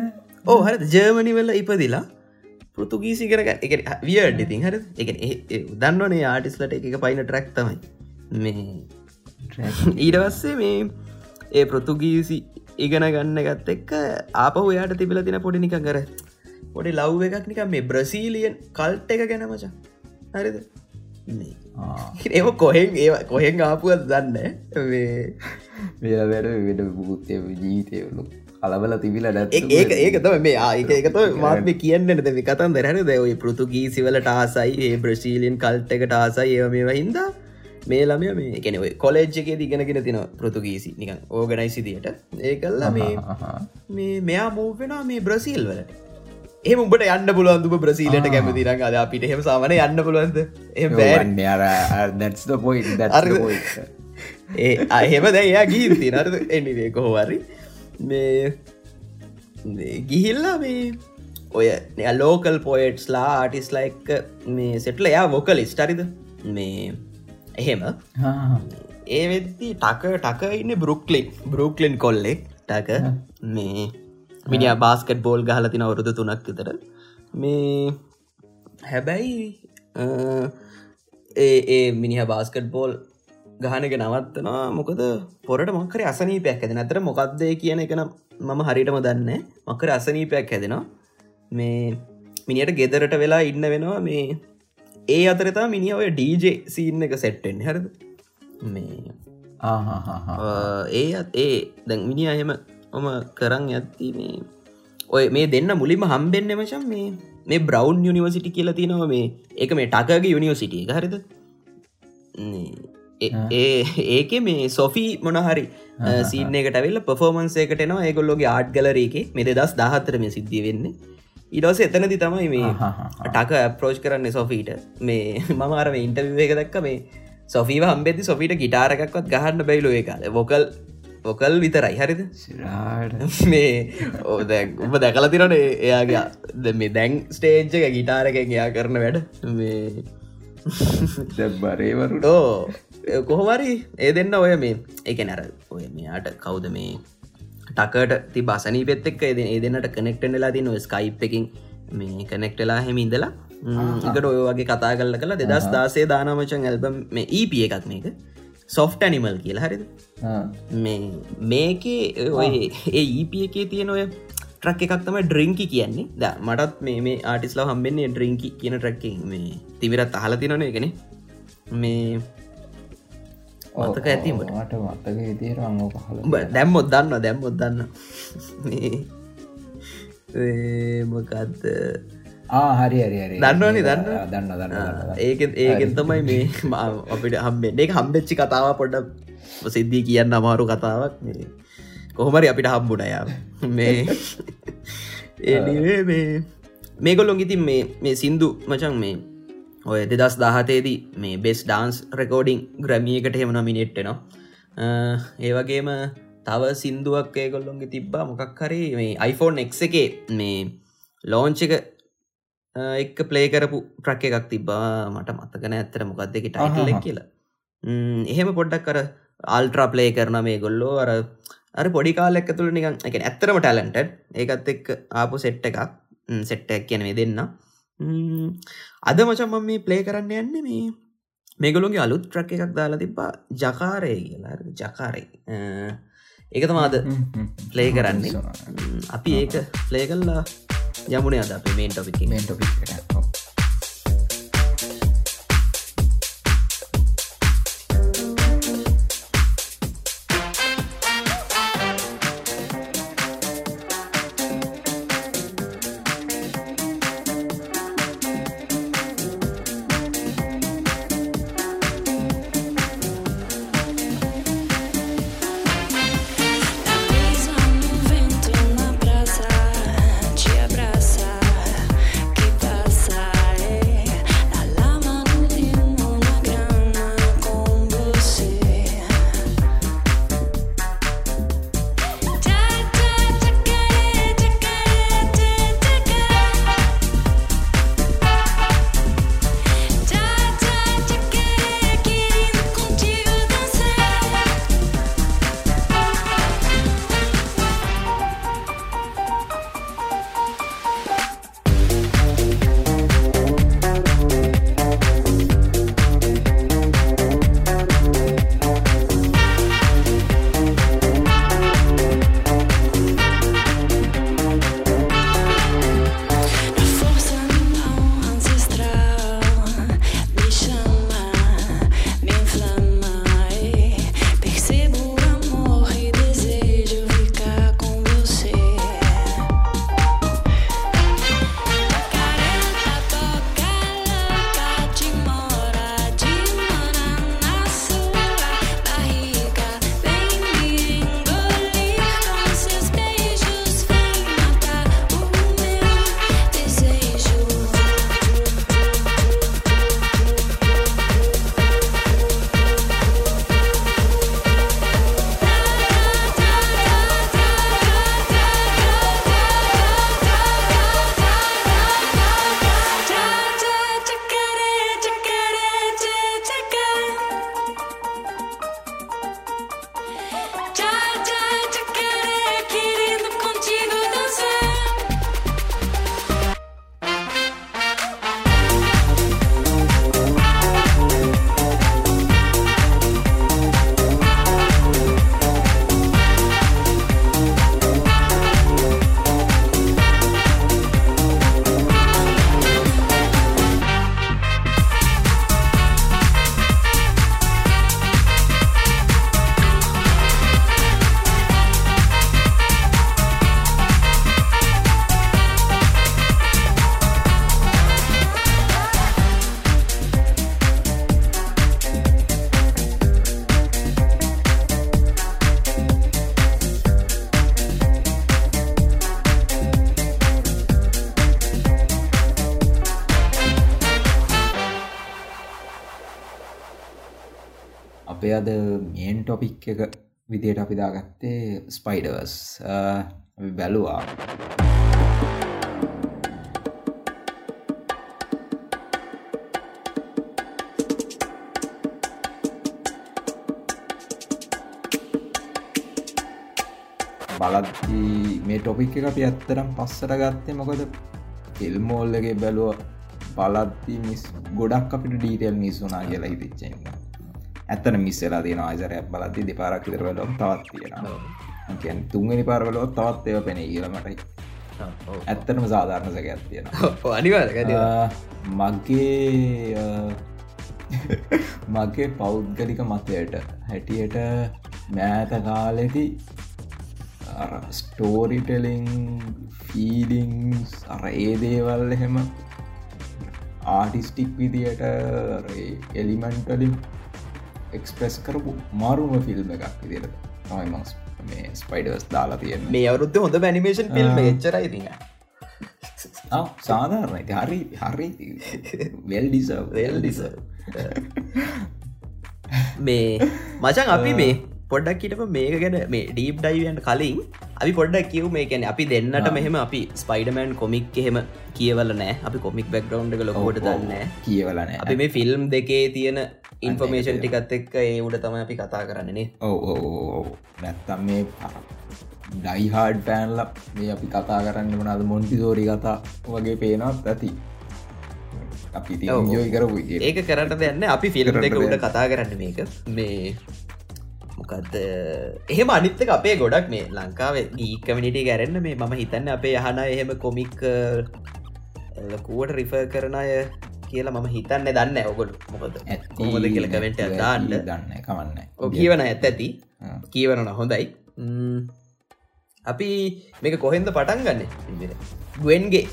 ඕ හරි ජර්මනි වල ඉපදිලා පෘතුගීසි කරග එක වියඩ් ඉතින් හර එක දන්නවනේ ආටිස්ලට එක පයින ට්‍රක් තමයි. මේ ඊටවස්සේ මේ ඒ පෘතුගීසි ඉගෙන ගන්න ගත් එක්ක ආපහු යාට තිබිල තින පොඩි නික කර පොඩි ලව් එකක් නික මේ බ්‍රසීලියන් කල්ට එක ගැන මචා. හරිද? ඒම කොහෙන් ඒ කොහෙන් ආපුුවත් දන්න මේ වේල වැඩ විඩ පුත්තය ජීවිතයලු කලබල තිබිල ඩත් ඒක ඒක තම මේ ආයක එකත මාත්ම කියන්න ද කතන් දෙරන දැවයි පෘතුගීසිවලට ආසයි ඒ බ්‍රශීලියන් කල්ට එකට ආසයි ඒ මේවා හින්දා මේ ළමය මේ එකන කොලෙජ් එකේ දිගෙනගෙන තින පෘතුගීසි. නිකන් ඕගනයි සිදියට ඒකල්ලා මේ මේ මෙයා මූවෙන මේ බ්‍රසීල් වලට. ඒ උඹට යන්න පුළුවන්දුම බ්‍රසීලට කැමති? රං අද අපිට එහෙම සාමන යන්න පුළුවන්ද? එ බෑන්න අර දැත්ස් පොයි ඒ අහෙම දැයා ගීති නරද එනිවේ කොහොවරි මේ ගිහිල්ලා මේ ඔය ලෝකල් පොයට්ස්ලා ආටිස්ලා එක්ක මේ සෙටල එයා වොකල් ස්ටරිද මේ එහෙම. ඒ වෙද්දි ටක ටක ඉන්න බරුක්ලින් බරුක්ලින් කොල්ලෙක් ටක. මේ මිනිිය බාස්කට් බෝල් ගහල තින අවුරුදු තුනක් විතර. මේ හැබැයි ඒ මිනිහ බාස්කට් බෝල් ගහනක නවත්තනවා. මොකද පොරට මොකර අසනීපයක් ඇද නතර මොකක්දේ කියන එක නම් මම හරිටම දන්න මකර අසනීපයක් හැදෙනවා. මේ මිනිට ගෙදරට වෙලා ඉන්න වෙනවා. මේ ඒ අතරතා මිනි ඔය ඩීජේ සීන් එක සෙට්ටෙන් හරද? මේ ඒ අත් ඒ දැන් මිනි අහෙම ඔම කරන්න ඇත්ති මේ ඔය මේ දෙන්න මුලින්ම හම්බෙන්න්න මචන් මේ මේ බ්‍රවන්් යනිවසිටි කියලා තිනවා මේ එක මේ ටකගේ යුනිවසිටිය හරිද? ඒ ඒක මේ සොෆී මොනහරි සීන එකට වෙල්ල පෆෝමන්ස එකට නවා ඒගොල්ලොගේ ආට් ගලරේක මෙද දස් දාහතර මේ සිද්ධිය වෙන්න ඉඩස එතනති තමයි මේ ටක අප්‍රෝච් කරන්න සොෆීට. මේ මම අරම ඉන්ටර්ව එක දක්ක මේ සොෆීව හම්බෙති සොෆීට ගිටාරකක්වත් ගහන්න බැයිලෝ ඒකාල වොකල් වොකල් විතරයි. හරිද? මේ ඕද උඹ දැකල තිරන එයාගේ ද මේ දැන් ස්ටේජ්ක ගිටාරකෙන් එයා කරන වැඩ. මේ බරේවරුට කොහොමරි ඒ දෙන්න ඔය මේ එක නැර ඔය මෙයාට කවුද මේ ටකට ති බසනී පෙත් එක් ඒ ඒ දෙන්නට කනෙක්ටෙන්ලා ති නො ස්කයිප් එකින් මේ කනෙක්ටලා හෙම ඉඳලා එකට ඔය වගේ කතා කල්ල කලා දෙදස් දාසේ දානමචන් ඇල්බම් මේ ඊපිය එකක් මේක. සොෆ්ට ඇනිමල් කියලා හරිද? මේ මේකේ ඔය ඒ ඊපිය එකේ තියෙන ඔය ට්‍රක් එකක් තම ඩ්‍රිංකි කියන්නේ. ද මටත් මේ මේ ආටිස්ලා හම්බෙන්නේ ඩ්‍රිංකි කියන ට්‍රක්කින් මේ තිවිරත් අහල තිනන එකන මේ මතක ඇතිමට මට මත්තක විදිර අංගෝ පහල දැම්මොත් දන්න දැම්මොත් දන්න ඒ, මොකක්ද හරි දන්නවනේ, දන්න? දන්න දන්න ඒක ඒකෙන් තමයි මේ අපිට හම්බෙන් එක හම්බෙච්චි කතාව පොඩ්ඩ සිද්ධී කියන්න අමාරු කතාවක් මේ. කොහොමරි අපිට හම්බුණයා මේ ඒනිවේ මේ මේගොල්ලොන් ඉතින් මේ සින්දු මචන් මේ ඔය දෙදස් දාහතේදී මේ බෙස් ඩාන්ස් රෙකෝඩිං ග්‍රමියකට හෙම නොමිනෙට්ටනවා ඒවගේම තව සින්දුවක් ඒගොල්ලොන්ගේ තිබ්බා. මොකක් හරි මේ iPhoneෆෝන් එක් එකේ මේ ලෝංච එක එක් ප්ලේ කරපු ප්‍රක් එකක් තිබා මට මත්තකන ඇත්තර මොකක් දෙක ටයිටල්ල අහහ. කියලා. එහෙම පොඩ්ඩක් කර ආල්ට්‍රා ප්ලේ කරන මේ ගොල්ලෝ අර අර පොඩි කාලෙක් තුළ නිකන් එක ඇත්තරම ටැලන්ට ඒකත් එක් ආපු සෙට්ට එකක්. සෙට්ටක් කියන මේ දෙන්න අද මචන් මම මේ ප්ලේ කරන්න යන්න මේ මේගොලුන්ගේ අලුත් ට්‍රක් එකක් දාලා තිබා ජකාරය කියලා. ජකාරය එකත මාද ප්ලේ කරන්නේ. අපි ඒක ප්ලේ කල්ලා යමුණ අද අප මේන් ටොපික් මේ ටොපික් අපේ අද මේන් ටොපික් එක විදියට අපි දාගත්තේ ස්පයිඩවස් අපි බැලුවා. බලද්දී මේ ටොපික් එක අපි ඇත්තරම් පස්සට ගත්තේ මොකද? ෆිල්මෝල්ලගේ බැලුව බලද්දී මිස් ගොඩක් අපිට ඩීටෙල් මිස්සුනා කියලා හිතිච්චෙන්න ඇත්තන මිස්සලා තියෙන ආයිසරයක් බලද්දි දෙපාරක් විතර බලොම් තවත් තියෙනවා. කියන් තුන්ගනි පාරවලොත් තවත් ඒව පෙන කියලමට ඇත්තනම සාධාරණ සැකයක් තියෙන අනිවාර මගේ මගේ පෞද්ගලික මතයට හැටියට මෑත කාලෙදි ස්ටෝරිටෙලිං ෆීලිංස් අර ඒ දේවල් එහෙම ආටිස්ටික් විදියට එලිමෙන්ටලින් එක්ස්ප්‍රෙස් කරපු මාරුම ෆිල්ම් එකක් විදියට තමයි මස් මේ ස්පයිඩර්ස් දාලා තියෙන මේ අවුරුද්ධ හොඳ මැනිමේෂන් ෆිල්ම් එච්චරයි තින සාධාරණයි. හරි හරි වෙල් ඩිස වෙල් ඩිස මේ මචන් අපි මේ පොඩ්ඩක් හිටප මේක ගැන මේ ඩීප් ඩයිවන්ට කලින් අපි පොඩ්ඩක් කිව් මේ කැන අපි දෙන්නට මෙහෙම අපි ස්පයිඩමෑන් කොමික් එහෙම කියවල නෑ. අපි කොමික් බැක්ග්‍රවන්් එක ලොකොට දන්න කියවලන අපි මේ ෆිල්ම් දෙකේ තියෙන ඉන්ෆර්මේෂන් ටිකත් එක්ක ඒ උඩ තම අපි කතා කරන්නනේ ඔව නැත්තම් මේ ඩයිහාඩ් පෑන්ල මේ අපි කතා කරන්න වනද මොන්ටිදෝරි කතා වගේ පේනත් ඇති. අපි. ජෝයි කරපු. ඒක කරට දෙන්න අපි ෆිල්ම් දෙක උඩ. කතා කරන්න මේක. මේ මොකක්ද එහෙම අනිත්තක අපේ ගොඩක් මේ ලංකාවේ දීකමිනිට ගැරන්න මේ මම හිතන්න අපේ යහන එහෙම කොමික් ලකුවට රිෆ කරන අය කියලා මම හිතන්න දන්න ඔගොල් මොකද? ඇත්ති කොහොමද කියල කමෙන්ට නැතුව දාන්න. දන්න කවන්න කියවන ඇත්. ඇති. කියවනන හොඳයි. අපි මේක කොහෙන්ද පටන් ගන්න? ගුවන්ගේ.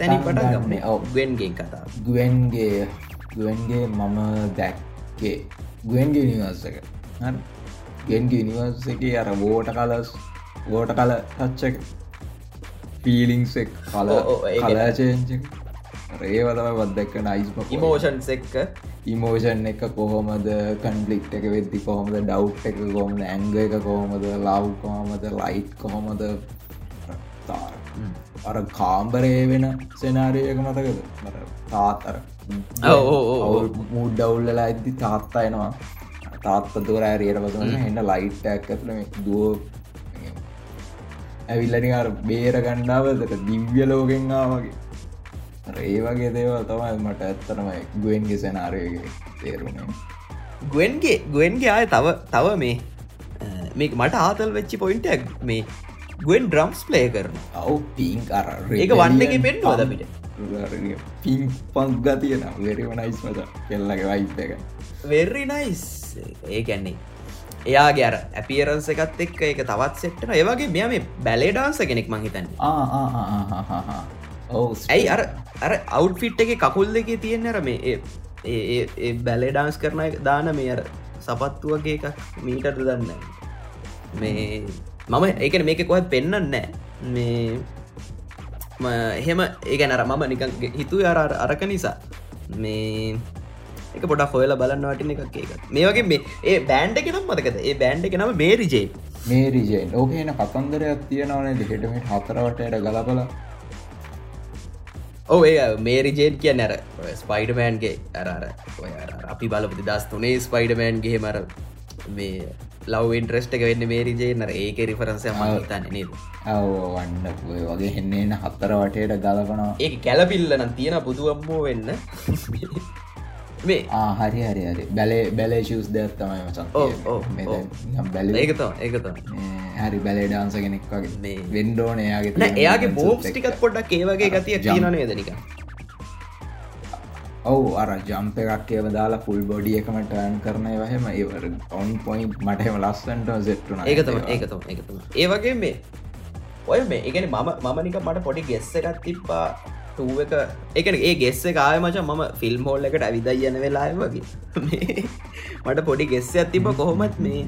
තැනි පටන් ගන්න. ගුවන්ගෙන් කතා ගුවන්ගේ ගුවන්ගේ මම දැක්කේ. ගුවන්ගේ නිවර්ස එක ගෙන්ගේ නිවර්ස එක අර බෝට කලස් ගෝට කල තච්චක පීලිංසෙක් කල කලාචේංච රේවතම වදක්ක නයිස්ම ඉමෝෂන්ස් එක්ක ඉමෝෂන් එක කොහොමද? කන්පලික්් එක වෙද්දි කොහොමද? ඩව් එක කොහොමද? ඇංග එක කොහොමද? ලව් කොහොමද? ලයිට් කොහොමද? අර කාම්බරේ වෙන සෙනාරයක මතකද? තාතර ඔව්. මුඩ්ඩවුල්ලලා ඇද්දි තාත්තා එනවා තාත්පතුර ඇරියට පසන එන්න ලයිට් ඇක් ඇතුළ දුව ඇවිල්ලනි අර බේර ගණ්ඩාවදට දිව්‍ය ලෝකෙන්ආ වගේ. ඒ වගේ දේවල් තමයි මට ඇත්තනමයි ගුවෙන්ගේ සෙනාරයගේ තේරුණේ ගුවන්ගේ ගුවන්ගේ ආය තව තව මේ මේක මට ආතල් වෙච්චි පොයින්ටක් මේ ගුවන් ඩ්‍රම්ස් ප්ලේ කරන අව් පින් අර ඒක වන්න එක පෙන්නුවද අපිට? පින් පං ගතියන වෙරිවනයිස් මත කෙල්ලගේ වයිප් එක වෙරි නයිස් ඒ ගැන්නේ එයාගේ අර ඇපියරන්ස එකත් එක්ක එක තවත් සෙට්ටන ඒවගේ මෙයා මේ බැලේ ඩාන්ස කෙනෙක් මහිතන්න ඇයි අර අර අවුට්ෆිට් එක කකුල් දෙකේ තියෙන අර මේ ඒ- ඒ- ඒ- ඒ බැලේ ඩාන්ස් කරන එක දාන මේ අර සපත්තුවගේ එකක් මීටට දන්න මේ මම ඒකන මේක කොත් පෙන්න්න නෑ මේ එහෙම ඒගැන අර මම නික හිතු අර- අරක නිසා. මේ එක පොඩ හොයල බලන්න වටින එකක් ඒක. මේ වගේ මේ ඒ බෑන්ඩ එක නම් මතකද? ඒ බෑන්ඩ එක නම මේරිජේ මේ රිජෙන් ඕකහෙන කතන්දරයක් තියෙනවනේ දෙහෙටමට හතරවටයට ගලබල ඕ ඒ මේරිජේන් කිය නැර ස්පයිඩමෑන්ගේ අර අර ඔය අර අර අපි බලපති දස් තුනේ ස්පයිඩමෑන්ගේ මර මේ ලව් ඉන්ට්‍රස්ට එක වෙන්න මේරිජේ නර ඒක රිෆරන්සය මහිතන්න නේද? අවන්න ඔය වගේ හෙන්නේන හත්තර වටයට ගලපනවා. ඒක කැලපිල්ල නම් තියෙන පුදුවම්මෝ වෙන්න මේ? ආ හරි හරි බැලේ බැලේ ශස් දෙයක් තමයි මචන්. බැල ඒකතම ඒකතම හරි බැලේ ඩාන්ස කෙනෙක් වගේ. වෙන්ඩෝන එයාගේ එයාගේ එක්ක. ටිකත් පොඩ්ඩක් ඒ වගේ ගතිය. කියනනේ දෙනික ඔවු අර ජම්ප එකක් ඒව දාලා ෆුල් බොඩිය එකම ටර්න් කරන වහම ඒවර ඔන් පොයින්් මටහෙම ලස්සන්ට සෙට්ටුන ඒකතම ඒකතම ඒකතම ඒ වගේ මේ ඔය මේ එකන මම මමනික මට පොඩි ගෙස්ස එකත් තිප්පා ටූ එක එකන ඒ ගෙස්ස කාය මච මම ෆිල්ම් හෝල් එකට ඇවිදයි යන වෙලා වගේ. මට පොඩි ගෙස්ස ඇතිබ කොහොමත් මේ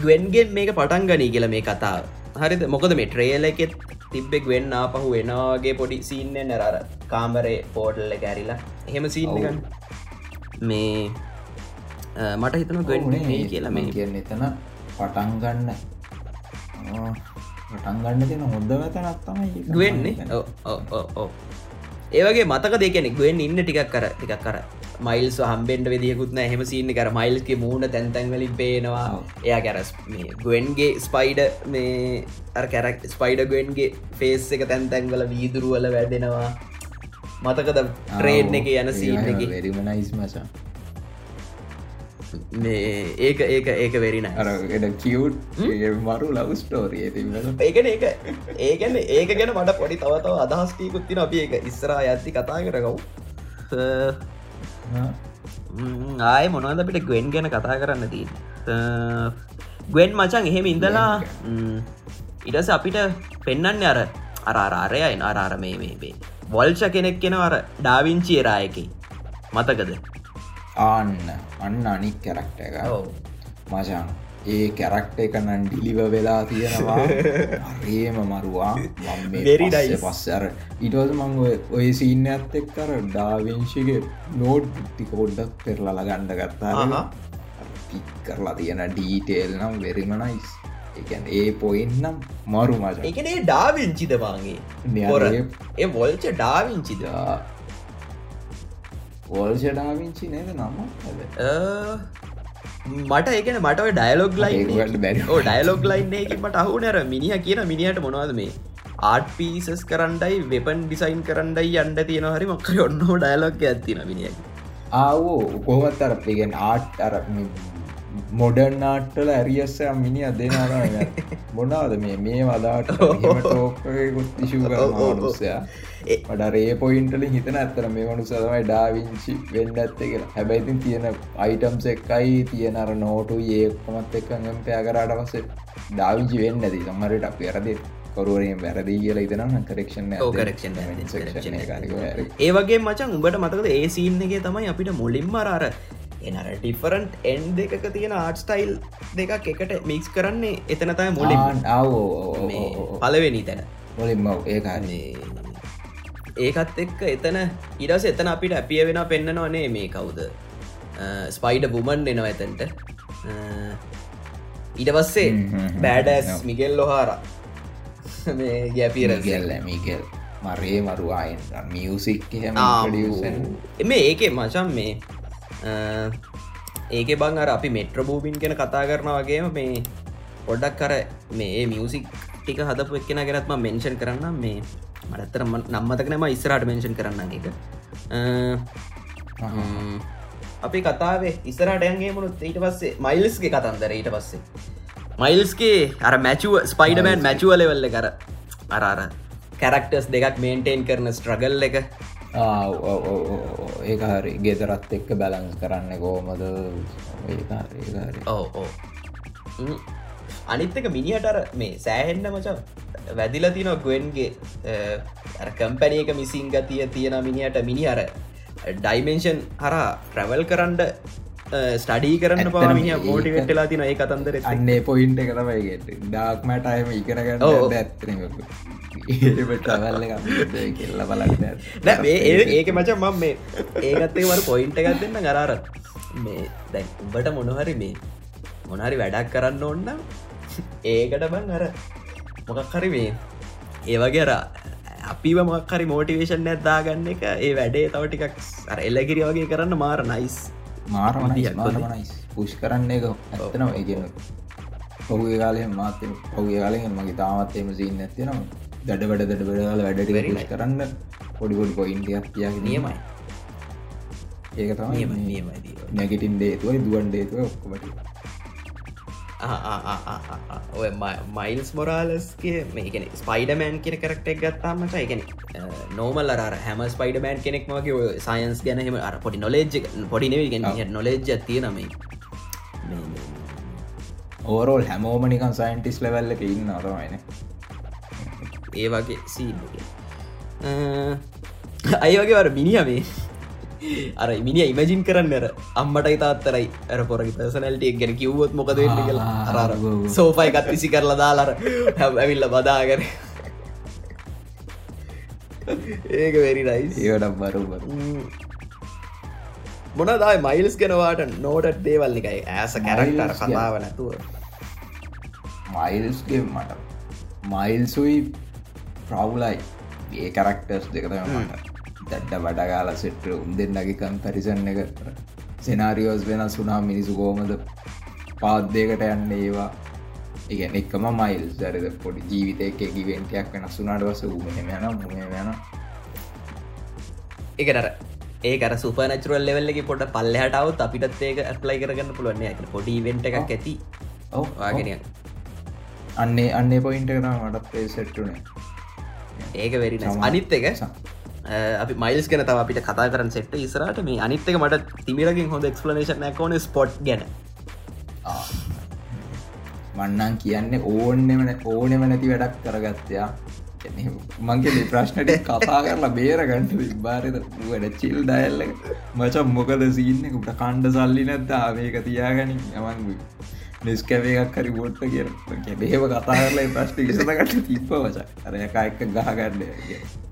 ගුවෙන්ගෙන් මේක පටන් ගනී කියලා මේ කතාව. හරිද? මොකද මේ ට්‍රේල එකෙත් තිබ්බෙක් වෙන්න ආපහු එනවාගේ පොඩි සීන්න නැරර කාමරේ පෝටල්ල කැරිලා එහෙම සීන්නගන්න මේ මට හිතන ගුවෙන් කියලා මේ කියන්න එතන පටන්ගන්න පටන්ගන්න තියෙන හොඳ වැතනත් තමයි ගුවෙන්නේ? ඒවගේ මතක දෙකනෙ ගුවෙන් ඉන්න ටිකක් කර ටිකක් කර මයිල්ස් හම්බෙන්ට වෙදියකුත්න එහෙම සින්න කර මයිල්ගේ මූුණ තැන්තැන්වලින් පේනවා. එයා කැරස් මේ ගුවෙන්ගේ ස්පයිඩ මේ කැරක් ස්පයිඩ ගුවෙන්ගේ ෆේස් එක තැන්තැන්වල වීදුරුවල වැඩෙනවා මතකද ට්‍රේන් එක යන සීන් එක? වෙරිමනයිස් මස ඒක ඒක ඒක වෙරින අර එඩ කිවට් මරු ලව් ස්ටෝරිය ඒකන ඒක ඒකන ඒක ගැන මට පොඩි තවතව අදහස්ටීකුත්තින අපි එක ඉස්සරා ඇත්ති කතා කරකව් ආය මොනවද අපිට ගුවෙන් ගැන කතා කරන්න දී ගුවෙන් මචන් එහෙම ඉඳලා ඉඩස අපිට පෙන්නන්න අර අරාරාරයයි අරාර මේ මේ මේ. වොල්ෂ කෙනෙක් කෙන අර ඩාවිංචි එරායකි මතකද ආන්න අන්න අනික් කැරක්ට එක. මචන් ඒ කැරක්ට එක නන් ඩිලිව වෙලා තියෙනවා. රේම මරුවා. nice. පස්සර ඉටවස මං ඔය- සින්න ඇත් එක් කර ඩාවිංශිගේ නෝඩ් ටිකෝඩ්ඩක් පෙරලල ගණ්ඩ ගත්තා. කරලා තියෙන ඩීටේල් නම් වෙරිමනයිස් එකන් ඒ පොයින් නම් මරු මච. එකනේ ඩාවිංචිද මාගේ ඒ වොල්ච ඩාවිංචිද වෝල්ෂඩාවිංචි නේද නම? මට එකන මට ඩයිලොග් ලයින් ඕ ඩයිලොග් ලයින් එක. මට අහු නෑර මිනිහ කියන මිනිහට මොනවද මේ ආට් පීසස් කරන්නයි වෙපන් ඩිසයින් කරන්නයි අන්ඩ තියෙන හරි මක්කර ඔන්නෝ ඩයිලොක් ඇතින මිනිිය ආවෝ කොහොමත් අර පිගෙන් ආට් අර මොඩර්න් නාට්ටල ඇරියස්ස මිනි අදෙනර මොනාද මේ මේ වදාට ටෝකුත් ඉශු කරනසයා ට රේ පොයින්ටලින් හිතන ඇත්තර මේ වනු සදමයි ඩාවිංචි වෙන්න ඇත්තේ කියලා. හැබැයිතින් තියෙන අයිටම්ස් එකයි තියෙන අර නෝටු ඒකමත් එක්කගම් පෑ කරාට පස්සේ ඩාවිංචි වෙන්න ඇති. සම්මරට අප වැරදි කොරුවරෙන් වැරදි කියලා ඉතනම් කරක්ෂන් කරක්ෂන් ඒ වගේ මචන් උඹට මතකද ඒ සීන් එක තමයි අපිට මුලින්ම අරාර එනර ටිෆරන්ට් එන් දෙක තියෙන ආට් ස්ටයිල් දෙකක් එකට මික්ස් කරන්නේ එතනතයි මුලින් ආවෝ පලවෙනි තැන. මුලින්ම ඒකාන්නේ ඒකත් එක්ක එතන ඉරස එතන අපිට ඇපිය වෙන පෙන්න්නනවානේ මේ කවුද? ස්පයිඩ බුමන් එනවා ඇතැන්ට ඉට පස්සේ බෑඩස් මිගෙල් ලොහාර මේ ගැපිර ගල්ල මිකල් මරේ මරුවායෙන් මියසික් මේ ඒකේ මචන් මේ ඒක බං අර අපි මෙට්‍රබූබින් කෙන කතා කරන වගේම මේ පොඩ්ඩක් කර මේ මියසික් ටික හදපු එක්කෙන ගැනත්ම මෙන්ෂන් කරන්න මේ මටත්තර නම්මතකනම ඉස්සරට මෙන්ෂන් කරන්න එක අපි කතාවේ ඉස්සරට ඇන්ගේ මුණුත් ඊට පස්සේ මයිල්ස්ගේ කතන්දර ඊට පස්සේ. මයිල්ස්ගේ අර මැචුව ස්පයිඩමෑන් මැචුව ලෙවල්ල කර අරාර කැරක්ටර්ස් දෙකක් මේන්ටේන් කරන ස්ට්‍රගල් එක. ඒ හරි. ගෙදරත් එක්ක බැලන්ස් කරන්න කෝමද ඕ අනිත්තක මිනිහටර මේ සෑහෙන්න මච වැදිල තින ගුවන්ගේ කම්පැනයක මිසින් ගතිය තියෙන මිනිහට මිනි අර ඩයිමෙන්ෂන් හරා ප්‍රවල් කරන්ඩ ස්ටඩී කරන්න පාමිය මෝටිවෙට්ටලා තින ඒ කතන්දර අන්නේ පොයින්ට කරමයිගට ඩාක්මට අයම ඉකරගන්න ටවල්ල කෙල්ල බලන්න ඒක මච මම් මේ ඒකත්තේ වර පොයින්ට එකක් දෙන්න ගරාර මේ දැන් උඹට මොනහරි මේ මොනහරි වැඩක් කරන්න ඔන්න ඒකට බං අර මොකක් හරි මේ ඒවගේ අර අපිව මක්කරි මෝටිවේෂන් ඇත්දාගන්න එක ඒ වැඩේ තව ටිකක් අර එල්ලකිරි වගේ කරන්න මාර නයිස් මාරමනයි පුෂ් කරන්න එක ඇත්තනම ඒගන පහුගේ කාලය මාත පහුගේ කාලෙන් මගේ තාමත්තේම සින්න ඇතිනම් දඩ වැඩ දඩ වැඩල වැඩට වැරි කරන්න පොඩිපොඩි පොයින්ටියක් තිය නියමයි. ඒක තම නැගටින් දේතුවයි දුවන් දේතුව ඔක්කොමට ඔය මයිල්ස් මොරාලස්ගේ මේකන ස්පයිඩමෑන් කියෙන කරක්ටක් ගත්තාමට එකන නෝමල් අර හැම ස්පයිඩමෑන් කෙනෙක් මගේ ඔය සයින්ස් ගැනහම අර පොඩි නොලෙජ් පොඩි නවගෙන නොලෙජ් තිය නමයි ඕරෝල් හැමෝමනිකන් සයින්ටිස් ලෙවල්ල එක ඉන්න අරමයින ඒ වගේ සීන් අය වගේ වර මිනිියමේ අර මිනි ඉමජින් කරන්න අර අම්මටයි තාත්තරයි ඇර පොරග පසනල්ටියක් ගැන කිව්වොත් මොකද කියලා. අරර සෝෆයි එකත් විසි කරලා දාලර ඇවිල්ල බදාගර ඒක වෙරි රයිස් ඒටම් බරුබර මොනදායි මයිල්ස් ගෙනවාට නෝටත් දේවල් එකයි? ඇස කැරක්ටර කතාව නැතුව. මයිල්ස්ගේ මට. මයිල්සුයි ප්‍රවුලයි ඒ කරක්ටර්ස් දෙකතම මට දැඩ්ඩ වඩගාල සෙට්ට උන් දෙන්නගේ කම්පැරිසන් එක. සෙනාරියෝස් වෙන සුනා මිනිසු කෝමද පාද්දයකට යන්න ඒවා? ඉගැන එක්කම මයිල් දරද පොඩි ජීවිතයක කිවෙන්ටයක් වෙන සුනාට වස උමහෙම යන මුහ යන ඒකනර ඒකර සුපනචරල් ලෙවල්ලෙ පොට පල්ලහටාවත් අපිටත් ඒක ඇප්ලයි කරගන්න පුළුවන්න ඇ පොඩි වෙන්ට එකක් ඇති. ඔවාගෙන අන්නේ අන්නේ පොයින්ට කරන මටත් සෙට්ටුනේ ඒක වෙරි අනිත් එක අපි මයිල්ස් ගැන තව අපිට කතා කරන සෙට්ට ඉස්රට මේ අනිත්තක මට තිමිරකින් හොඳ එක්ස්පලනේෂන් නැකෝන ස්පොට් ගැන. මන්නන් කියන්නේ ඕන්නෙමන ඕනෙම නැති වැඩක් කරගත්තයා මංගේ ප්‍රශ්නට කතා කරලා බේරගන්න බාරද වැඩ චිල් ඩයල්ල මචම් මොකද සිීන්නෙකුට කණ්ඩ සල්ලි නැද්දා? මේක තියාගනින්. යමන්ගුයි නිස්කැවේක් කරි බොට්ට කිය බේව කතා කරලා ප්‍රශ්ටි ඉසතකට තිප්ප වච අරයක එක්ක ගහගන්න.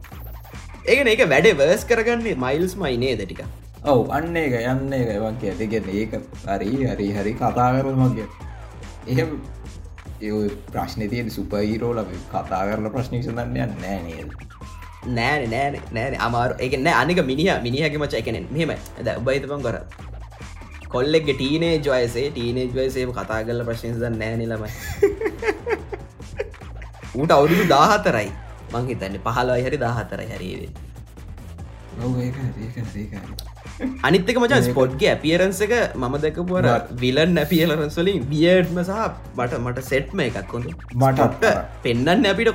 ඒකන ඒක වැඩේ වර්ස් කරගන්නේ මයිල්ස් මයිනේ දටික ඔව් අන්න එක යන්න එක වගේ. ඇතිගෙන ඒක හරි හරි හරි කතා කර මගේ එහෙම ඒ ප්‍රශ්න තියෙන් සුපහිරෝ ලබ කතා කරල ප්‍රශ්නි සඳන්න යන්න නෑ නේද? නෑන නෑන නෑන. අමාරු. එක නෑ අනික මිනිහ මිනිහගේ මච එකනෙන් මෙහෙම ඇද උබයිතපන් කර. කොල්ලෙක් ටීනේ ජොයසේ ටීනේ ජොයසේ කතා කරල ප්‍රශ්නස නෑනලමයි ඌට අවුරුදු දාහතරයි මංහිතන්න පහලා හරි දාහතර හැරීවේ. අනිත්තක මචන් ස්පොට්ගේ ඇපියරන්ස එක මම දැකපුර විලන් ඇපියලරන්ස්වලින් බියඩ්ම සහ බට මට සෙට්ම එකක් කොඳ මටත්. පෙන්න්න අපිට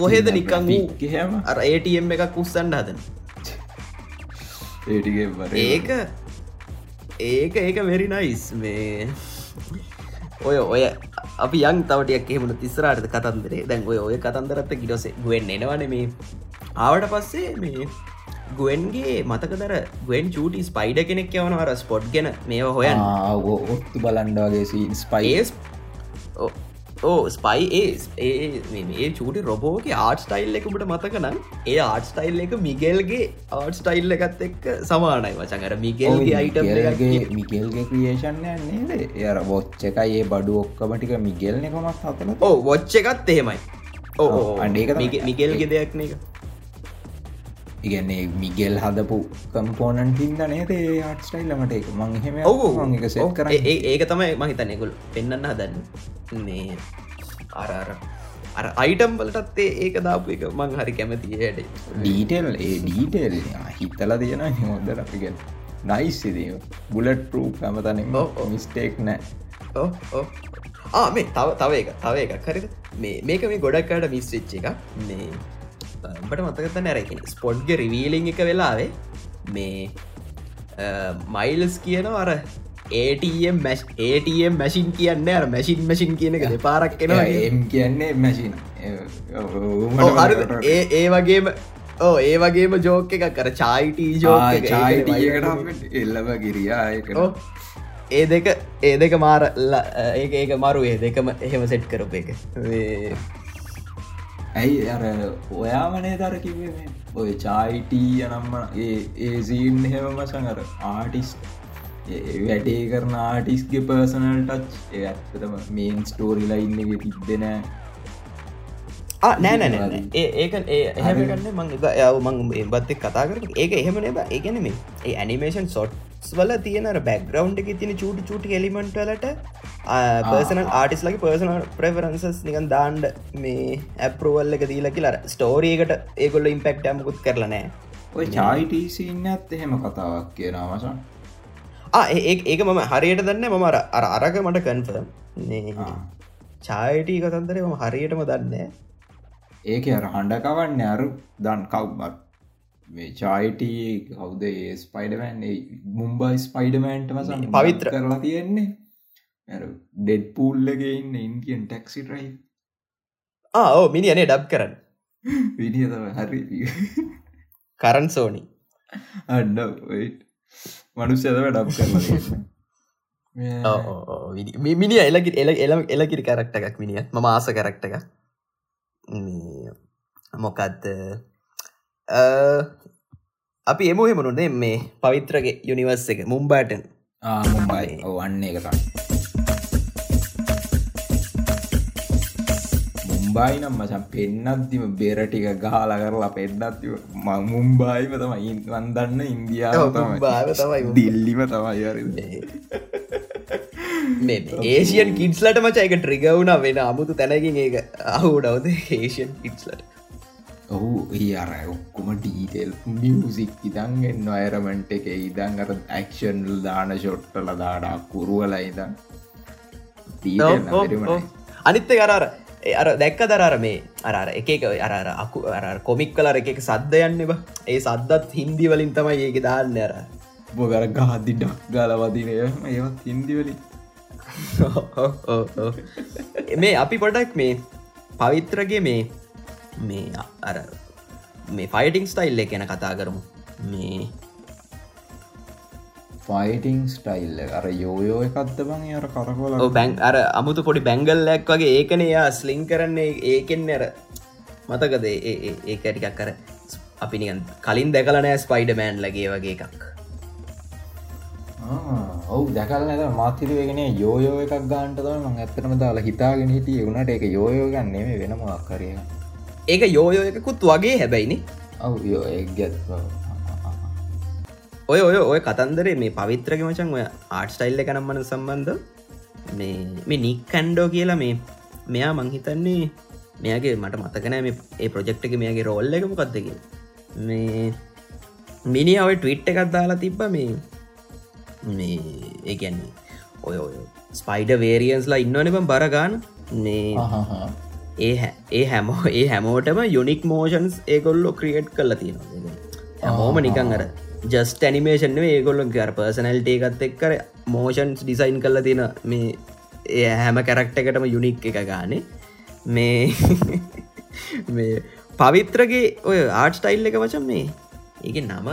කොහෙද නිකං ගහම අර ඒටම් එකක් උස්සන්න හදන. ඒක ඒක ඒක වෙරි නයිස් මේ. ඔය ඔය අපි යන් තවටයක් එහෙමට තිස්සරට කතන්දරේ. දැන් ඔය ඔය කතන්දරත්ත ගිඩොස ගුවෙන් එනවන මේ. ආවට පස්සේ මේ ගුවන්ගේ මතකදර ගුවන් චූටි ස්පයිඩ කෙනෙක් යවන අර ස්පොට් ගැන මේවා හොයන් ඔත්තු බලන්ඩාගේ සීන් ස්පයි ඒස් ඕ ස්පයි ඒ ඒ ඒ චූටි රොබෝක ආට් ස්ටයිල් එකකට මතකනම් ඒ ආට් ස්ටයිල් එක මිගෙල්ගේ ආට් ස්ටයිල් එකත් එක්ක සමානයි වචන්. අර මිගෙල්ගේ අයිටම් ගේ මිකෙල්ගේ ක්‍රියේෂන්ය නේද? එය බොච්ච එකයි ඒ බඩු ඔක්කමටික මිගෙල්න කොමත් හතල ඕ වොච්ච එකත් එහෙමයි. ඕ තමයි. මිගෙල්ගෙ දෙයක්න එක ඉගන්නේ මිගෙල් හදපු කම්පෝනන් හින්ද නේද? ඒ ආට් ස්ටයිල්ලමට එක මං හෙම ඔවු එක සෙත් කර ඒක තමයි මහිතනෙකුල් පෙන්න්න හදන්න. මේ අරර අර අයිටම් බලටත් ඒ ඒක දාපු එක මං හරි කැමතියට ඩීටෙල් ඒ ඩීටෙල් හිතල තියෙන හොදර අපිගෙන් නයිස්සිදී බුලට් ඔව්, ඔව්. මිස්ටේක් නෑ. ආ මේ තව තව එක තව එකක් හරිද? මේ මේක මේ ගොඩක්කාට මිස්වෙච්ච එක මේ බට මතකත නැරකින ස්පොඩ්ග රිවීලිං එක වෙලාවේ මේ මයිල්ස් කියන අර ඒටම් මැස් ඒටම් මැසින් කියන්න අර මැසින් මැසින් කියන එක. දෙපාරක් කෙනවා එම් කියන්නේ මැසින ඒ ඒ වගේම ඕ ඒ වගේම ජෝක එකක්. කර චායිටී ජෝක චායිටකට එල්ලව ගිරියායකට ඔව්. ඒ දෙක ඒ දෙක මාර ඒක ඒක මරු ඒ දෙකම එහෙම සෙට් කරප එක ඇයි? අර ඔයාමනේ දර කිවේ ඔය චායිටී යනම්ම ඒ ඒසීන් හෙමමසන් අර ආටිස් වැඩේ කරන ආටිස්ගේ පර්සනල් ටච් ඇත්තතම මේන් ස්ටෝරිලා ඉන්න තිබෙන ආ, නෑ නෑ නෑ නෑ. ඒ ඒක ඒ එහෙම ගන්න මං යව මං බත් කතා කර ඒක එහෙම නෙබ ඒගැන මේ ඒ ඇනිමේෂන් සොට්ස් වල තියෙන බැක්ග්‍රවන්් එක තින චූටි චුටි එලිමෙන්ටලට පර්සනල් ආටිස් ලගේ පර්සනල් ප්‍රෙවරන්සස් නිකන් දාන්ඩ මේ ඇපරුවල් එක දීලකි ලර ස්ටෝරියකට ඒගොල්ල ඉම්පෙක්ට අමකුත් කරලනෑ ඔය චායිටීසින්න ඇත් එහෙම කතාවක් කියන මසන් ඒක මම හරියට දන්න මම අර අර අරක මට කන්ෆර්ම් චායිටී කතන්දරේ මම හරියටම දන්න ඒක අර හඬකවන්න අරු දන් කව්බත් මේ චායිටී කවුද ඒ ස්පයිඩමෑන් මුම්බයි ස්පයිඩමෑන්ට මස පවිත්‍ර. කරලා තියෙන්නේ ඩෙඩ් පූල්ලගේ ඉන්න ඉන්දියන් ටැක්සි රයි ඕ මිනි අනේ ඩබ් කරන්න. විඩියතම හරි. කරන් සෝනි අන්න මනුස්්‍යතව ඩබ් කරලා මිනි එලකි එල එල එලකිරි කරක්ට එකක් මිනිිය ම ආස කරක්ට එක මොකක්ද අපි එම හෙමනුනේ මේ පවිත්‍රගේ යුනිවර්ස් එක මුම්බාටන් මුම්බයි ඔවන්න එක මුම්බයි නම් මචන් පෙන්නත්තිම බෙරටික ගාල කරලා පෙන්නත්ති මුම්බායිම තමයි. වන්දන්න ඉන්දියාව මුම්බාව තමයි. දිල්ලිම තමයි අරි මේ ඒසියන් කිටස්ලට මච එක ට්‍රිගවුණ වෙන අමුතු තැනකින් ඒක අහුඩවද ඒෂන් කිටස්ලට ඔහු අර ඔක්කුම ඩීටෙල් මියසික් ඉදන් එන්න අයරමෙන්ට් එක ඉදන් අර ඇක්ෂන්ල් දාන ෂොට්ටල දාඩා කුරුවල ඉදන් අනිත්ත කරර අර දැක්ක දරර මේ අරර එක එක අර අකු අර කොමික් කලර එක සද්ධයන්න බ. ඒ සද්දත් හින්දි වලින් තමයි ඒක දාන්න අර. බොගර ගහදදි ඩක් ගල වදිනය ඒවත් හින්දිවලින් මේ අපි පොඩක් මේ පවිත්‍රගේ මේ මේ අර මේ ෆයිටිං ස්ටයිල් එක ගැන කතා කරමු. මේ ෆයිටිං ස්ටයිල් අර යෝයෝ එකත්ත බං? අර කරකොල බැං අර අමුතු පොඩි බැංගල්ලක් වගේ ඒකන යා ස්ලිං කරන්නේ. ඒකෙන් අර මතකද? ඒකටිකක් කර අපි නිකන් කලින් දැකලනෑ ස්පයිඩ මෑන් ලගේ වගේ එකක්. ඔවු දැකල් නැත මාතිරවගෙන යෝයෝ එකක් ගාන්ට තම මං ඇත්තනම දාලා හිතාගෙන හිටිය. වුණට එක යෝයෝ ගන්නේ වෙන මොක් කරය ඒක යෝයෝ එකකුත් වගේ හැබැයිනි. ඔව් යෝ එක්ගත් ඔය ඔය ඔය කතන්දරේ මේ පවිත්‍රක මචන් ඔය ආට් ස්ටයිල්ල එකනම් මන සම්බන්ධ මේ මේ නික් කැන්ඩෝ කියලා මේ මෙයා මංහිතන්නේ මෙයාගේ මට මතකනෑ මේ ඒ ප්‍රජෙක්් එක මේගේ රෝල්ල එකම කත්තක මේ මිනි අව ටවිට් එකත් දාලා තිබ්බ මේ මේ ඒගැන්නේ ඔය ඔය ස්පයිඩ වේරියන්ස්ලා ඉන්නවනබම් බරගාන මේ. ඒ ඒ හැමෝ ඒ හැමෝටම යුනික් මෝෂන්ස් ඒගොල්ලො ක්‍රියට් කල තියෙනවා. හැමෝම නිකන් අර ජස්ට ඇනිමේෂන් ඒගොල්ලො ගර පර්සනල්ට එකත් එක්කර මෝෂන්ස් ඩිසයින් කල්ල තියෙන මේ ඒ හැම කැරක්ට එකටම යුනික් එක ගානේ. මේ මේ පවිත්‍රගේ ඔය ආට් ස්ටයිල් එක වචන් මේ. ඒක නම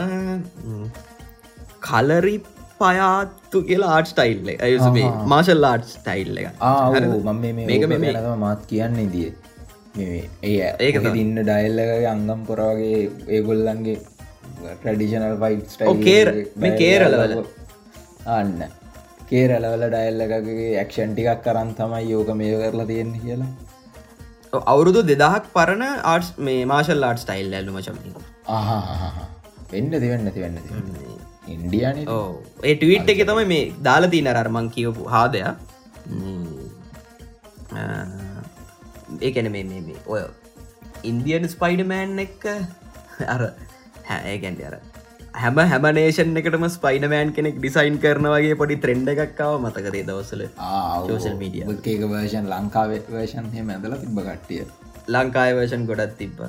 කලරි පයාත්තු කියලා ආට් ස්ටයිල්ල ඇයුස. මාශල් ආට් ස්ටයිල් එක. මේක මේ- මාත් කියන්න දිය ඒ ඒක. ඉන්න ඩයිල්ලගේ අංගම් පොරවගේ ඒගොල්ලන්ගේ ට්‍රඩිෂනල් කේර- මේ කේරළවල. අන්න. කේරලවල ඩයිල්ලකගේ ඇක්ෂන් ටිකක් කරන් තමයි යෝක මේ කරලා තියෙන කියලා. අවුරුදු දෙදහක් පරණ ආට් මේ මාශල් ආට් ස්ටයිල් ඇල්ලු මචම වෙන්න දෙවන්න තිවන්න ඉන්ඩියන ඒ ටවිට් එක තමයි මේ දාලදී නරර්මං කියවපු හාදය. ඒකැන මේ ඔය ඉන්දියන් ස්පයිඩමෑන් එක අර හැඒගැන්ඩ අර හැම හැමනේෂන් එකටම ස්පයිඩමෑන් කෙනෙක් ඩිසයින් කරන වගේ පොඩි ත්‍රෙන්ඩ එකක්කාව මතකරේ දවසල social media. ඒක වර්ෂන් ලංකාවේ වර්ෂන් හෙම ඇදල තිබ කට්ටිය. ලංකාය වර්ෂන් ගොඩත් තිබ්බ.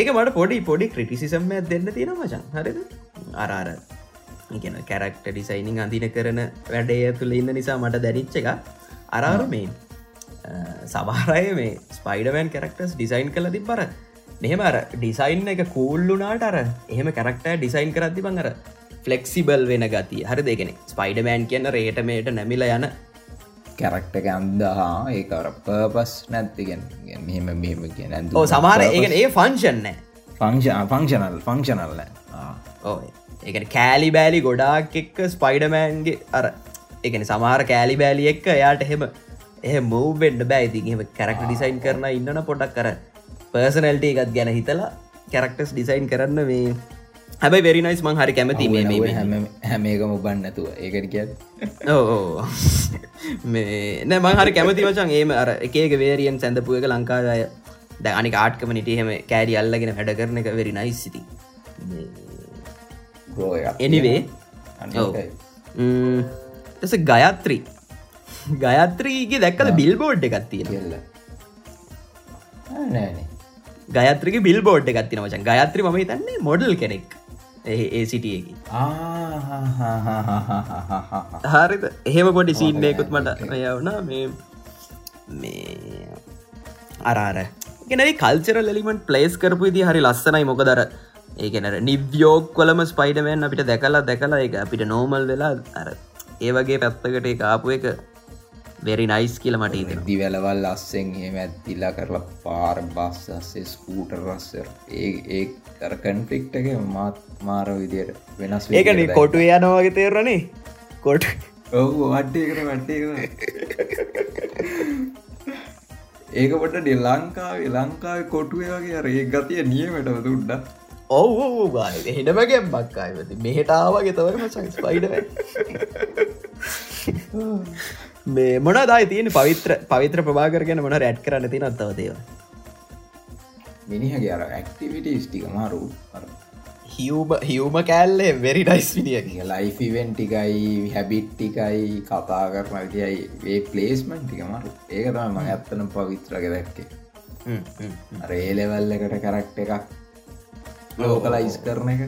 ඒක මට පොඩි පොඩි ක්‍රටිසිසම්ම දෙන්න තියෙන මචන් හරිද? අරාර ඉගෙන කැරක්ට ඩිසයිනිං අඳින කරන වැඩේ තුළ ඉන්න නිසා මට දැනිච්ච එක අරාරු මේ සමහරය මේ ස්පයිඩමන් කරක්ටස් ඩිසයින් කල තිබර මෙහෙම අර ඩිසයින් එක කූල්ලුනාට අර එහෙම කරක්ට ඩිසයින් කරදදි බං අර ෆලෙක්සිබල් වෙන ගති හරි දෙගෙන ස්පයිඩමෑන් කියන්න රේටමේට නැමිල යන කැරක්ට එක අන්දහා ඒකර පර්පස් නැත්තිගෙන් මෙහෙම මෙහෙම කිය නැ ඕ සමාර ඒගෙන ඒ ෆංශන්නෑ ෆංක්ෂ ෆංක්ෂනල් ෆංක්ෂනල්ල ඕය ඒකට කෑලි බෑලි ගොඩාක් එක්ක ස්පයිඩමෑන්ගේ අර එකන සමාර කෑලි බෑලි එක්ක එයාට එහෙම එහ මූවෙන්ඩ බෑයිති එහම කැරක්ට ඩිසයින් කරන ඉන්නන පොඩක් කර පර්සනල්ට එකත් ගැන හිතලා කැරක්ටස් ඩිසයින් කරන්න මේ හැබයි වෙරිනයිස් මං හරි කැමති මේ මේ හැම හැම ඒකම උබන්න නැතුව. ඒකට කිය ඕ මේ නෑ මං හරි කැමති වචන් ඒම අර එකක වේරියන් සැඳපුුව එක ලංකාදාය ද අනික ආට්කම නිටහෙම කෑඩි අල්ලගෙන වැඩ කරන එක වෙරි නයිසිති එනිවේ එස ගයත්‍රී. ගයත්‍රීගේ දැක්කල බිල්බෝඩ් එකත් තියෙන නෑනේ ගයත්‍රික බිල් බෝඩ් එකත් තින වචන් ගයත්‍රි ම තන්නේ මොඩල් කෙනෙක්. ඒ සිටියකි හරිද එහෙම පොඩි සීන්නයකුත් මට යවුණා මේ මේ අරාර ගෙනයි කල්චර ලෙලිමට ප්ලේස් කරපු ඉදි හරි ලස්සනයි මොකදර ඒගෙනර නිව්යෝක් කොලම ස්පයිඩමෙන් අපිට දැකලා දැකලා එක අපිට නෝමල් වෙලා අර ඒ වගේ පැත්තකට එක. ආපු එක වෙරි නයිස් කියල මට ඉතින දිවැලවල් අස්සෙන් එහෙම ඇත්තිල්ලා කරලා පාර බස් අස්සේ ස්කූට රස්සර ඒ ඒ කර කන්ෆික්ට එක මාත් මාර විදියට වෙනස් ඒකන කොටු යනවාගේ තේරණේ කොට ඔවු වට්ටයකට වට්ටය ඒක පොට ඩෙ ලංකාවේ ලංකාව කොටුව වගේ රේ ගතිය නියමටව දුඩ්ඩ ඔව් ගාය හෙනමගේ බක්කායවති මෙහටාවගේ තවම සංස්පයිඩ මේ මොන දායි තියෙන පවිත්‍ර පවිත්‍ර ප්‍රභාකරගෙන මොන රැට් කරන්න තින අත්තව දේව මිනිහගේ අර ඇක්ටිවිට ස්ටික මාරු. හිවම හිවම කෑල්ලේ වෙරි ඩයිස් විනිිය ලයිෆිවෙන් ටිකයි හැබිට්ටිකයි කතා කරන විදියි ඒ පලේස්මන් ටික මරු. ඒක තම ම ඇත්තන පවිත්‍රක දැක්කේ. එකට කරක්ට එකක් ලෝකලයිස් කරන එක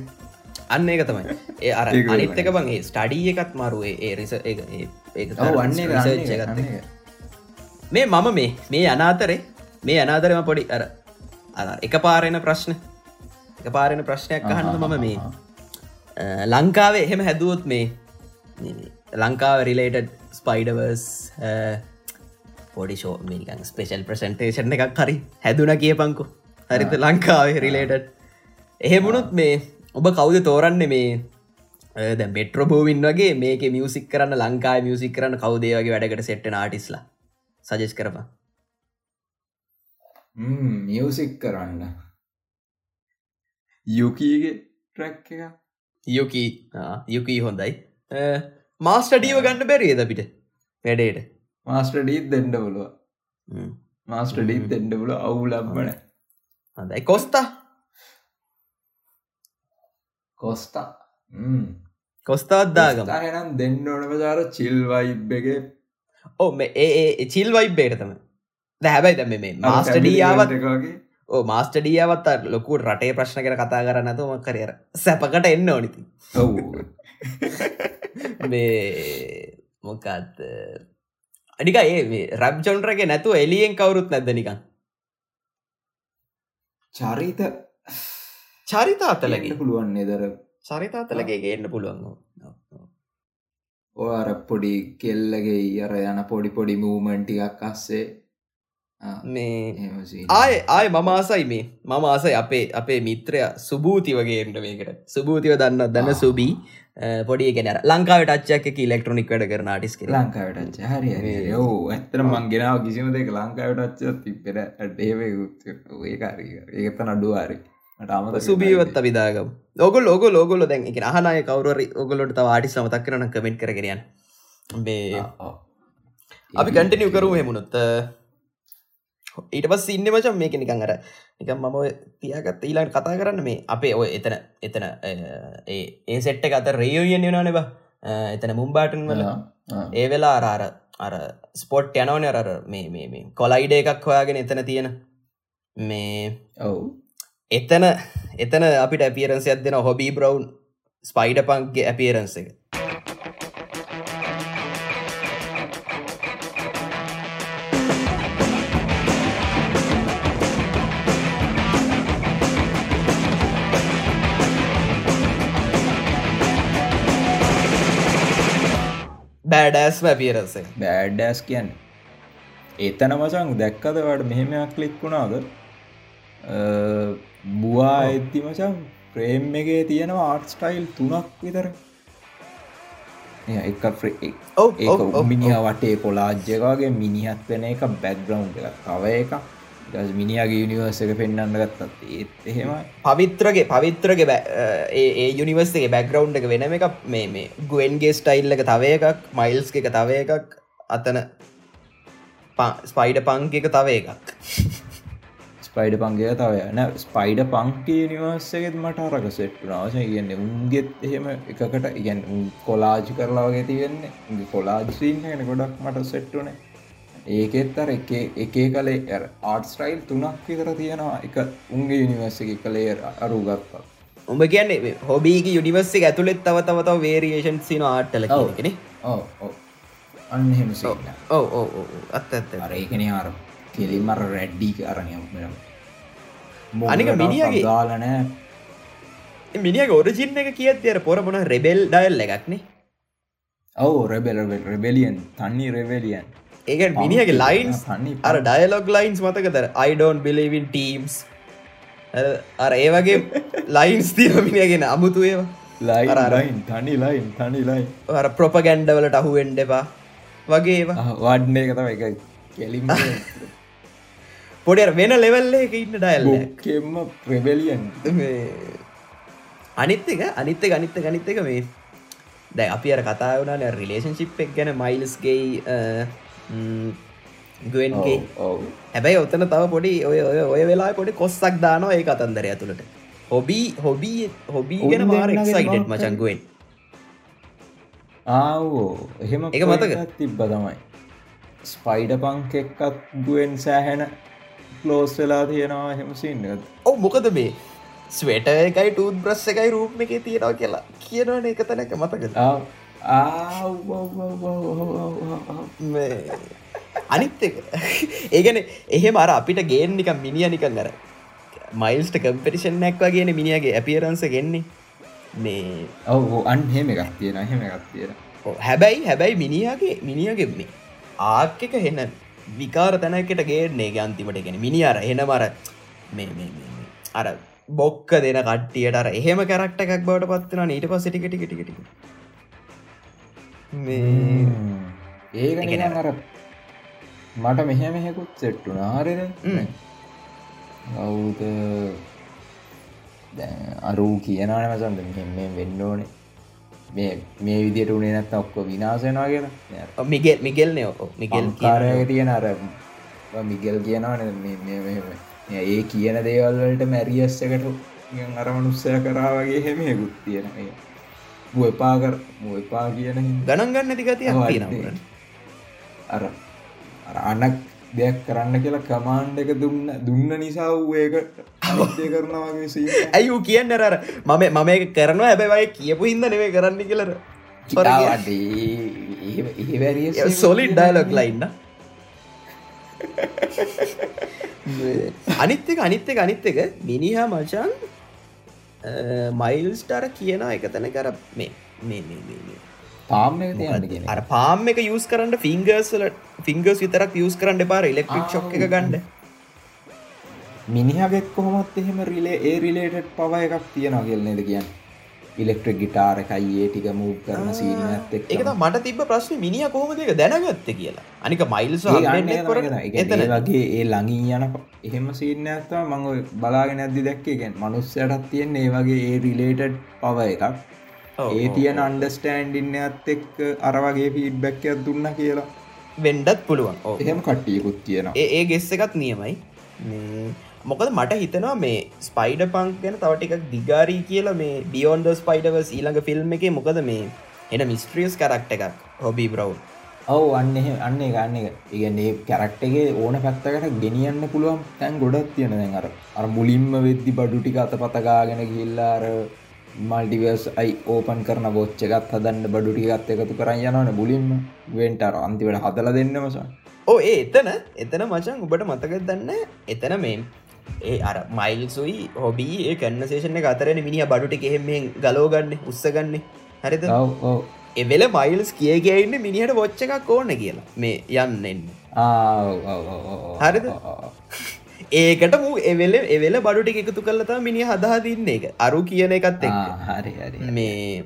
අන්න ඒක තමයි. ඒ අර. අනිත්තක බගේ ස්ටඩී එකත් මරුවේ ඒ රිස ඒ ඒ ඒක. මේ මම මේ මේ අනාතරේ මේ අනාතරම පොඩි අර අර එක පාරෙන ප්‍රශ්න. එක පාරෙන ප්‍රශ්නයක් අහන්න මම මේ අ, ලංකාවේ එහෙම හැදුවොත් මේ ලංකාව රිලේටඩ් ස්පයිඩවර්ස් පොඩි ෂෝ මිනිකන් ස්පේෂල් ප්‍රසන්ටේෂන් එකක් හරි හැදුන කියපංකු. හරිත ලංකාවේ රිලේටඩ් එහෙමුණුත් මේ ඔබ කවුද තෝරන්න මේ ද මෙට්‍රබෝවින් වගේ මේක මියසික් කරන්න ලංකායි මියසික් කරන්න කවදේවගේ වැඩකට සෙට්ට නාටිස්ලා සජස් කරපා මියසික් කරන්න. යුකීගේ ට්‍රැක් එක යුකී යුකී හොඳයි. මාස්ටඩීව ගන්න බැරිේද පිට වැඩේට. මාස්ටඩීත් දෙන්න බලුව මාස්ටඩීත් එෙන්ඩ පුල අවුලබ්බන හඳයි. කොස්තා කොස්තා. කොස්තාත්දාගම එනම් දෙන්න ඕනම ජාර චිල්වයිබ්බගේ ඕ ඒ චිල් වයිබ්බේටතම ද හැබැයි දැම මේ මාස්ටඩියාවත් වගේ. ඕ මාස්ටඩියාවත් ලොකු රටේ ප්‍රශ්න කර කතා කරන්න තුම කරර සැපකට එන්න ඕනිති ඔව්. මේ මොකත් අනික ඒ රබ් චොන්ටරගේ නැතු එලියෙන් කවුරුත් නැද නිකන්? චරිත චරිතාතලගේ පුළුවන් නෙදර චරිතාතලගේ ගේන්න පුළුවන් ඔය අර පොඩි කෙල්ලගේ අර යන පොඩි පොඩි මූමන්ටිකක් අස්සේ. මේ. ආය ආය මම ආසයි මේ. මම ආසයි අපේ අපේ මිත්‍රය සුභූති වගේට මේකට. සුභූතිව දන්න දන්න සුබී පොඩි ගෙන ලංකාවට අච්චක් ඉලෙක්ට්‍රොනික් වැඩ කරන කර ලංකාවට හරි යෝ ඇත්තර මං ගෙනාව කිසිම දෙක ලංකාවට අච්ච තිපෙර ඩේවේ ඒකාරී ඒකත නඩුවාරි මට අමත සුබීවත් අවිදාගම ඔගොල් ඔග ලෝගොල දැන් එක අහනය කවර ඔගොලට ආටි සමතක් කරන කමෙන්ට් කරගෙනයන් මේ අපි කටනිිය කරු හෙමුණොත් ඊට පස් ඉන්න මචම් මේක නිකං අර එක මම තියගත් ඊලාට කතා කරන්න මේ අපේ ඔය එතන එතන ඒ සෙට්ට අත රේයෝයෙන් යනනෙබ එතන මුම්බාටන් වල. ඒ වෙලා අර අර ස්පොට් යනවන අර මේ මේ කොලයිඩ එකක් හොයාගෙන එතන තියෙන. මේ ඔව් එතන එතන අපිට ඇපියරන්සයක් දෙන හොබී බ්‍රවන්් ස්පයිඩ පන්ක්ගේ ඇපියරන්ස එක. බෑඩෑස්ම ඇපියරන්ස එක. බෑඩ්ඩෑස් කියන්න. එතන මචං දැක්කද වට මෙහෙමයක් ලික්ුණාද බවා ඇත්ති මචන් ප්‍රේම් එකේ තියෙනවා ආර්ට් ස්ටයිල් තුනක් විතර. එක ඔව්, මිනිහ වටේ කොලාජ්‍යකාගේ මිනිහත් වෙන එක බැක්ග්‍රවන්් එක තව එක මිනිියගේ යුනිවර්ස එක පෙන්න්න ගත්තත් ඒත් එහෙමයි. පවිත්‍රගේ පවිත්‍රගේ ඒ ඒ යුනිවර්සේ බැක්ග්‍රවන්් එක වෙනම එකක්. මේ මේ ගුවන්ගේ ස්ටයිල් එක තව එකක් මයිල්ස් එක තව එකක් අතන ස්පයිඩ පංක එක තව එකක් ස්පයිඩ පංගේ තව යන ස්පයිඩ පංක නිවර්සගෙත් මට අරක සෙට්නාවස කියන්නේ උන්ගෙත් එහෙම එකකට ඉගැන් කොලාජ් කරලාවගේ තියෙන්නේ. උගේ කොලාජ්සිීන් එන ගොඩක් මට සෙට්ටුනේ ඒකෙත් අර එක එකේ කලේ ආර්ට් ස්ටයිල් තුනක් විතර තියෙනවා. එක උන්ගේ යුනිවර්ස එක කලේ අරු ගත්තා. උඹ කියන්නේ හොබීක යුනිවර්සේ ඇතුළෙත් තව තවතාව වේරියේෂන් සින ආට්ටල. කෙනෙ ඕ ඔව්. ඔව ඕ අත්ත ඇත්ත අර ඒකන අර කෙලින්මර රැඩ්ඩි අරනයක් අනික මිනිහගේ- දාලනෑ මිනිිය ගෝරජින්න එක කියත් අර පොරබොන රෙබෙල් ඩයිල් එකක්නේ ඔව රෙබෙල රෙබෙලියන් තන්නේ රෙවලියන් ඒක මිනිියගේ ලයින්ස් තන්නේ අර dialogue lines මතකතර I don't believe in teams අර ඒ වගේ ලයින්ස් තිය මිනිියගෙන අමුතු ඒවා. ලයි අර- අර- ලයින් තනි ලයින් තනි ලයි අර ප්‍රොපගැන්්ඩවලට අහුවෙන්ඩ එපා. වගේ වඩ්න එක තම එක කෙලින් පොඩ වෙන ලෙවල්ල එක ඉන්න ඩයිල් කෙම්ම ප්‍රබෙලියන් අනිත් එක අනිත්ත ගනිත්ත ගනිත්ත එක මේ දැ අපි අර කතා වුණන රිලේෂන්ශිප් එක් ගැන මයිල්ස්ගේ ගුවන්ගේ හැබැයි ඔතන තව පොඩි ඔය ඔය ඔය වෙලා පොඩි කොස්සක් දානවා ඒ අතන්දර ඇතුළට. හොබී හොබී හොබී ගෙන උන් මාර දෙන්නගේ එක්සයිට් මොකක්ද? මචංගුවෙන් ආවෝ එහෙම ඒක මතක? තිබ්බ තමයි. ස්පයිඩ පංක එක්කත් ගුවෙන් සෑහෙන කලෝස් වෙලා තියෙනවා හෙමසින්න ඔව මොකද මේ ස්වේට එකයි ටූත් බ්‍රස් එකයි රූප් එක තියෙනවා කියලා කියනවන එක තැනක මතක අනිත් එක. ඒගැන එහෙම අර අපිට ගේන් නිකම් මිනිිය නිකන් අර මයිල්ස්ට කම්පිටිෂන් නැක්වා කියන මිනිියගේ ඇපියරන්ස ගෙන්නේ. මේ ඔව අන් හෙම එකක් තියෙන හෙම එකක් තියෙන. හැබැයි හැබැයි මිනිියගේ මිනිියගෙන්නේ ආක් එක හෙන්න විකාර තැනකට ගේන්නේ අන්තිමට. ගෙන මිනි අර එන මර මේ මේ මේ මේ. අර බොක්ක දෙන කට්ටියට අර එහෙම කරක්ට එකක් බවට පත්වන ඊට පස් ටිකටිකටිකට ඒ අර මට මෙහ මෙහෙකුත් සෙට්ටු නාරෙන ම්. අවුද අරු කියනන මසන්ද මෙ වෙන්න ඕනේ මේ මේ විදියට උනේ නැත්ත ඔක්කො විනාසයනවා කියලා. මිගෙල් මිගෙල් නයෝ මිගෙල් කාරය තියෙන අර මිගල් කියනවන ඒ කියන දේවල්වලට මැරියස්සකට අරමනුස්සය කරා වගේ හෙමයකුත් තියෙන මුවපා කර මුවපා කියන ගණන් ගන්න. අර අර අනක් දෙයක් කරන්න කියලා කමාන්්ඩ එක දුන්න දුන්න නිසා ඒක අනිත්‍ය කරනවාගේ ඇයි කියන්න අර මම මම ඒක කරනවා හැබැයි කියපු හින්ද නෙවේ කරන්න කියලර සොලින් ඩයිලොක් ලයින්න අනිත්තක අනිත්තක අනිත්තක මිනිහා මචන් මයිල්ස්ටර කියන එක තැන කර මේ මේ මේ මේ මේ. තාම තියන්න අර පාම් එක යස් කරන්න ෆිංගර්ස්ල ෆිංගර්ස් විතරක් යස් කරන්න පාර ඉලෙක්ට්‍රික් ශොක් එක ගන්න. මිනිහගෙත් කොහොමත් එහෙම රිලේ ඒ රිලේටඩ් පව එකක් තියෙනවා කියලනද කියන්න? ඉලෙක්ට්‍රික් ගිටාර එකයි ඒ ටික මූ කරන සීනත් එක් මට තිබ ප්‍රශ්න. මිනිිය කොහොමද එක දැනගත්ත කියලා? අනික මයිල්ස් එතන. වගේ ඒ ලඟින් යන එහෙම සිීන්න ඇත්තා මං බලාගෙන ඇදදි දැක්කගෙන් මනුස්සයටත් තියෙන් ඒ වගේ ඒ රිලේටඩ් පව එකක් ඒ තියන අන්ඩස්ටෑන්ඩින්න ඇත් එක් අර වගේ ෆීඩ්බැක්කයක් දුන්න කියලා. වෙන්ඩත් පුළුවන්. ඕ එහෙම කට්ටියකුත් තියෙනවා. ඒ ගෙස්ස එකත් නියමයි. මොකද මට හිතනවා මේ ස්පයිඩ පංක් ගැන තවටිකක් දිගාරී කියලා මේ බියෝන්ද ස්පයිඩවස් ඊළඟ ෆිල්ම් එක මොකද මේ එන මිස්ට්‍රියස් කරක්ට එකක් හොබී බ්‍රව් ඔවු අන්න අන්න ගන්න එක. ඉගන්නේ කැරක්ටගේ ඕන පැත්තකට ගෙනියන්න පුළුවන් තැන් ගොඩක් තියෙන දැන් අර. අර මුලින්ම වෙද්දි බඩු ටික අත පතගාගෙන ගිල්ලාර මල්ටිවස් අයි ඕපන් කරන බොච්චකත් හදන්න බඩු ටිකත් එකතු කරන්න යනවන බුලින්ම. වෙන්ටර් අන්තිවට හදල දෙන්නමසා ඕ ඒ එතන එතන මචන් ඔබට මතක දන්න? එතන මේ ඒ අර මයිල්සුයි හොබී ඒ කන්නසේෂන අතරන මිනි බඩුට එහෙමෙන් ගලෝගන්න උත්සගන්න ඔව් එවෙල මයිල්ස් කිය කියන්න මිනිහට වොච්ච එකක් ඕන කියලා. මේ ඔව් ඔව්. හරිද? ඒකට මු එවෙල එවෙල බඩුටි එකතු කලතා මිනි හදාදින්න එක අරු කියන එකත් හරි මේ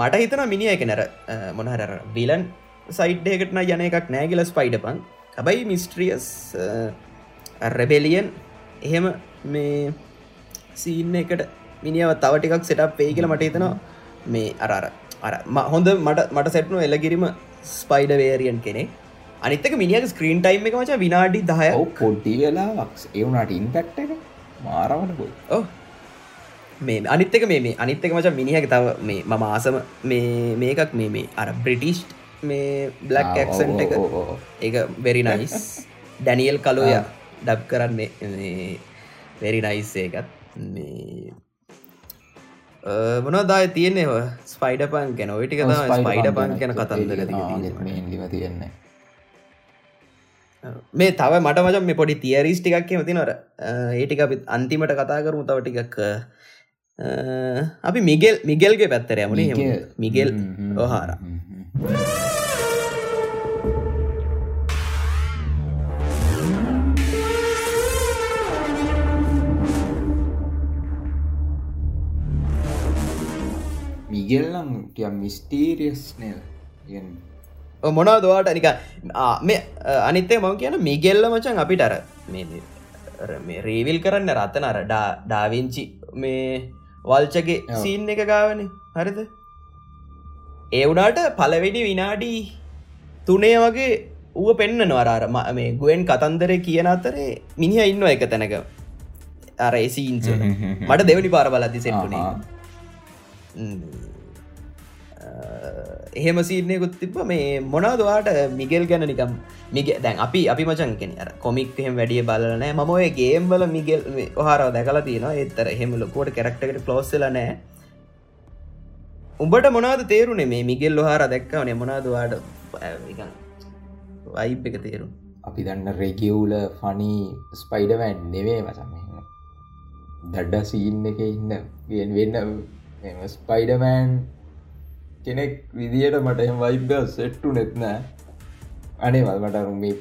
මට හිතන මිනි එක නැර මොනහර විලන් සයිඩ්ඩයකටන යන එකක් නෑගල ස්පයිඩපන් හැබයි මිස්ට්‍රියස් රැබෙලියන් එහෙම මේ සීන්න එකට මිනිියව තව ටිකක් සෙටක් පේ කියල මට හිතනවා. මේ අරර අර හොඳ මට මට සැට්නු එලකිරීම ස්පයිඩ වේරියන් කෙනෙ අනිතක මිනිියක ස්ක්‍රීන් ටයිම් එක මච විනාඩි දහය පොඩ්ඩි වෙලාවක්. ඒවුනාට ඉන්පැක්ට එක මාරවනකුයි ඕ මේ අනිත්තක මේ මේ අනිත්තක මච මිනිහක තව මේ මම ආසම මේ මේකක් මේ මේ අර බ්‍රිටිෂ් මේ බ්ලක් ඇක්සන්ට එක. ඒක වෙරි නයිස් ඩැනියල් කලෝය ඩබ් කරන්නේ වෙරි නයිස් ඒකත්. මේ මොනදාය තියන්නේ? ස්පයිඩ පන් ගැන. ඔයිටික ස්පයිඩ පන් ගැන කතන්දර තියෙන්නේ මේ තව මට මචන් මේ පොඩි තියරිස් ටිකක් කියමති නොර ඒටික අපි අන්තිමට කතා කරමු තව ටිකක්. අපි මිගෙල් මිගෙල්ගේ පැත්තර යමුණේ මිගෙල්. ඔහාර. මිගෙල්ලම් ටිය මිස්ටීරියස් නේද මොනා දවාට නික මේ අනිත්තේ මම කියන මිගෙල්ල මචන් අපිට අර මේ රේවිල් කරන්න රතන අර ඩාවිංචි මේ වල්චගේ. සීන් එක ගාවන. හරිද? ඒ වුනාට පලවෙඩි විනාඩි තුනේ වගේ ඌ පෙන්න්න නවරාර මේ ගුවෙන් කතන්දර කියන අතරේ මිනිහ ඉන්න එක තැනක. අර එසීන්ස මට දෙවනි පාර බලදි සෙට්ටුනේ ආහා. එහෙම සීනයකුත් තිබ මේ මොනාදවාට මිගෙල් ගැන නිකම් මිග දැන් අපි අපි මචන් කෙන අර කොමික් එහෙම වැඩිය බලනෑ මම ඔය ගේම්බල මිගෙල් ඔහාරව දැකලා තියෙනවා. එත්තර එහෙම ලොකෝට කැරක්ටකට කලෝස්සල නෑ උඹට මොනාද තේරුනේ මේ මිගෙල් ඔහාර දැක්කවනේ? මොනාදවාට වයිප් එක තේරුම් අපි දන්න රෙගියවුල ෆනි ස්පයිඩවැන් නෙවේ මසම දඩ්ඩ සීන් එක ඉන්න ගෙන් වෙන්න ස්පයිඩමෑන් කෙනෙක් විදියට මට එම වයිබ සෙට්ටු නැත්නෑ අනේ වල්මටරුමි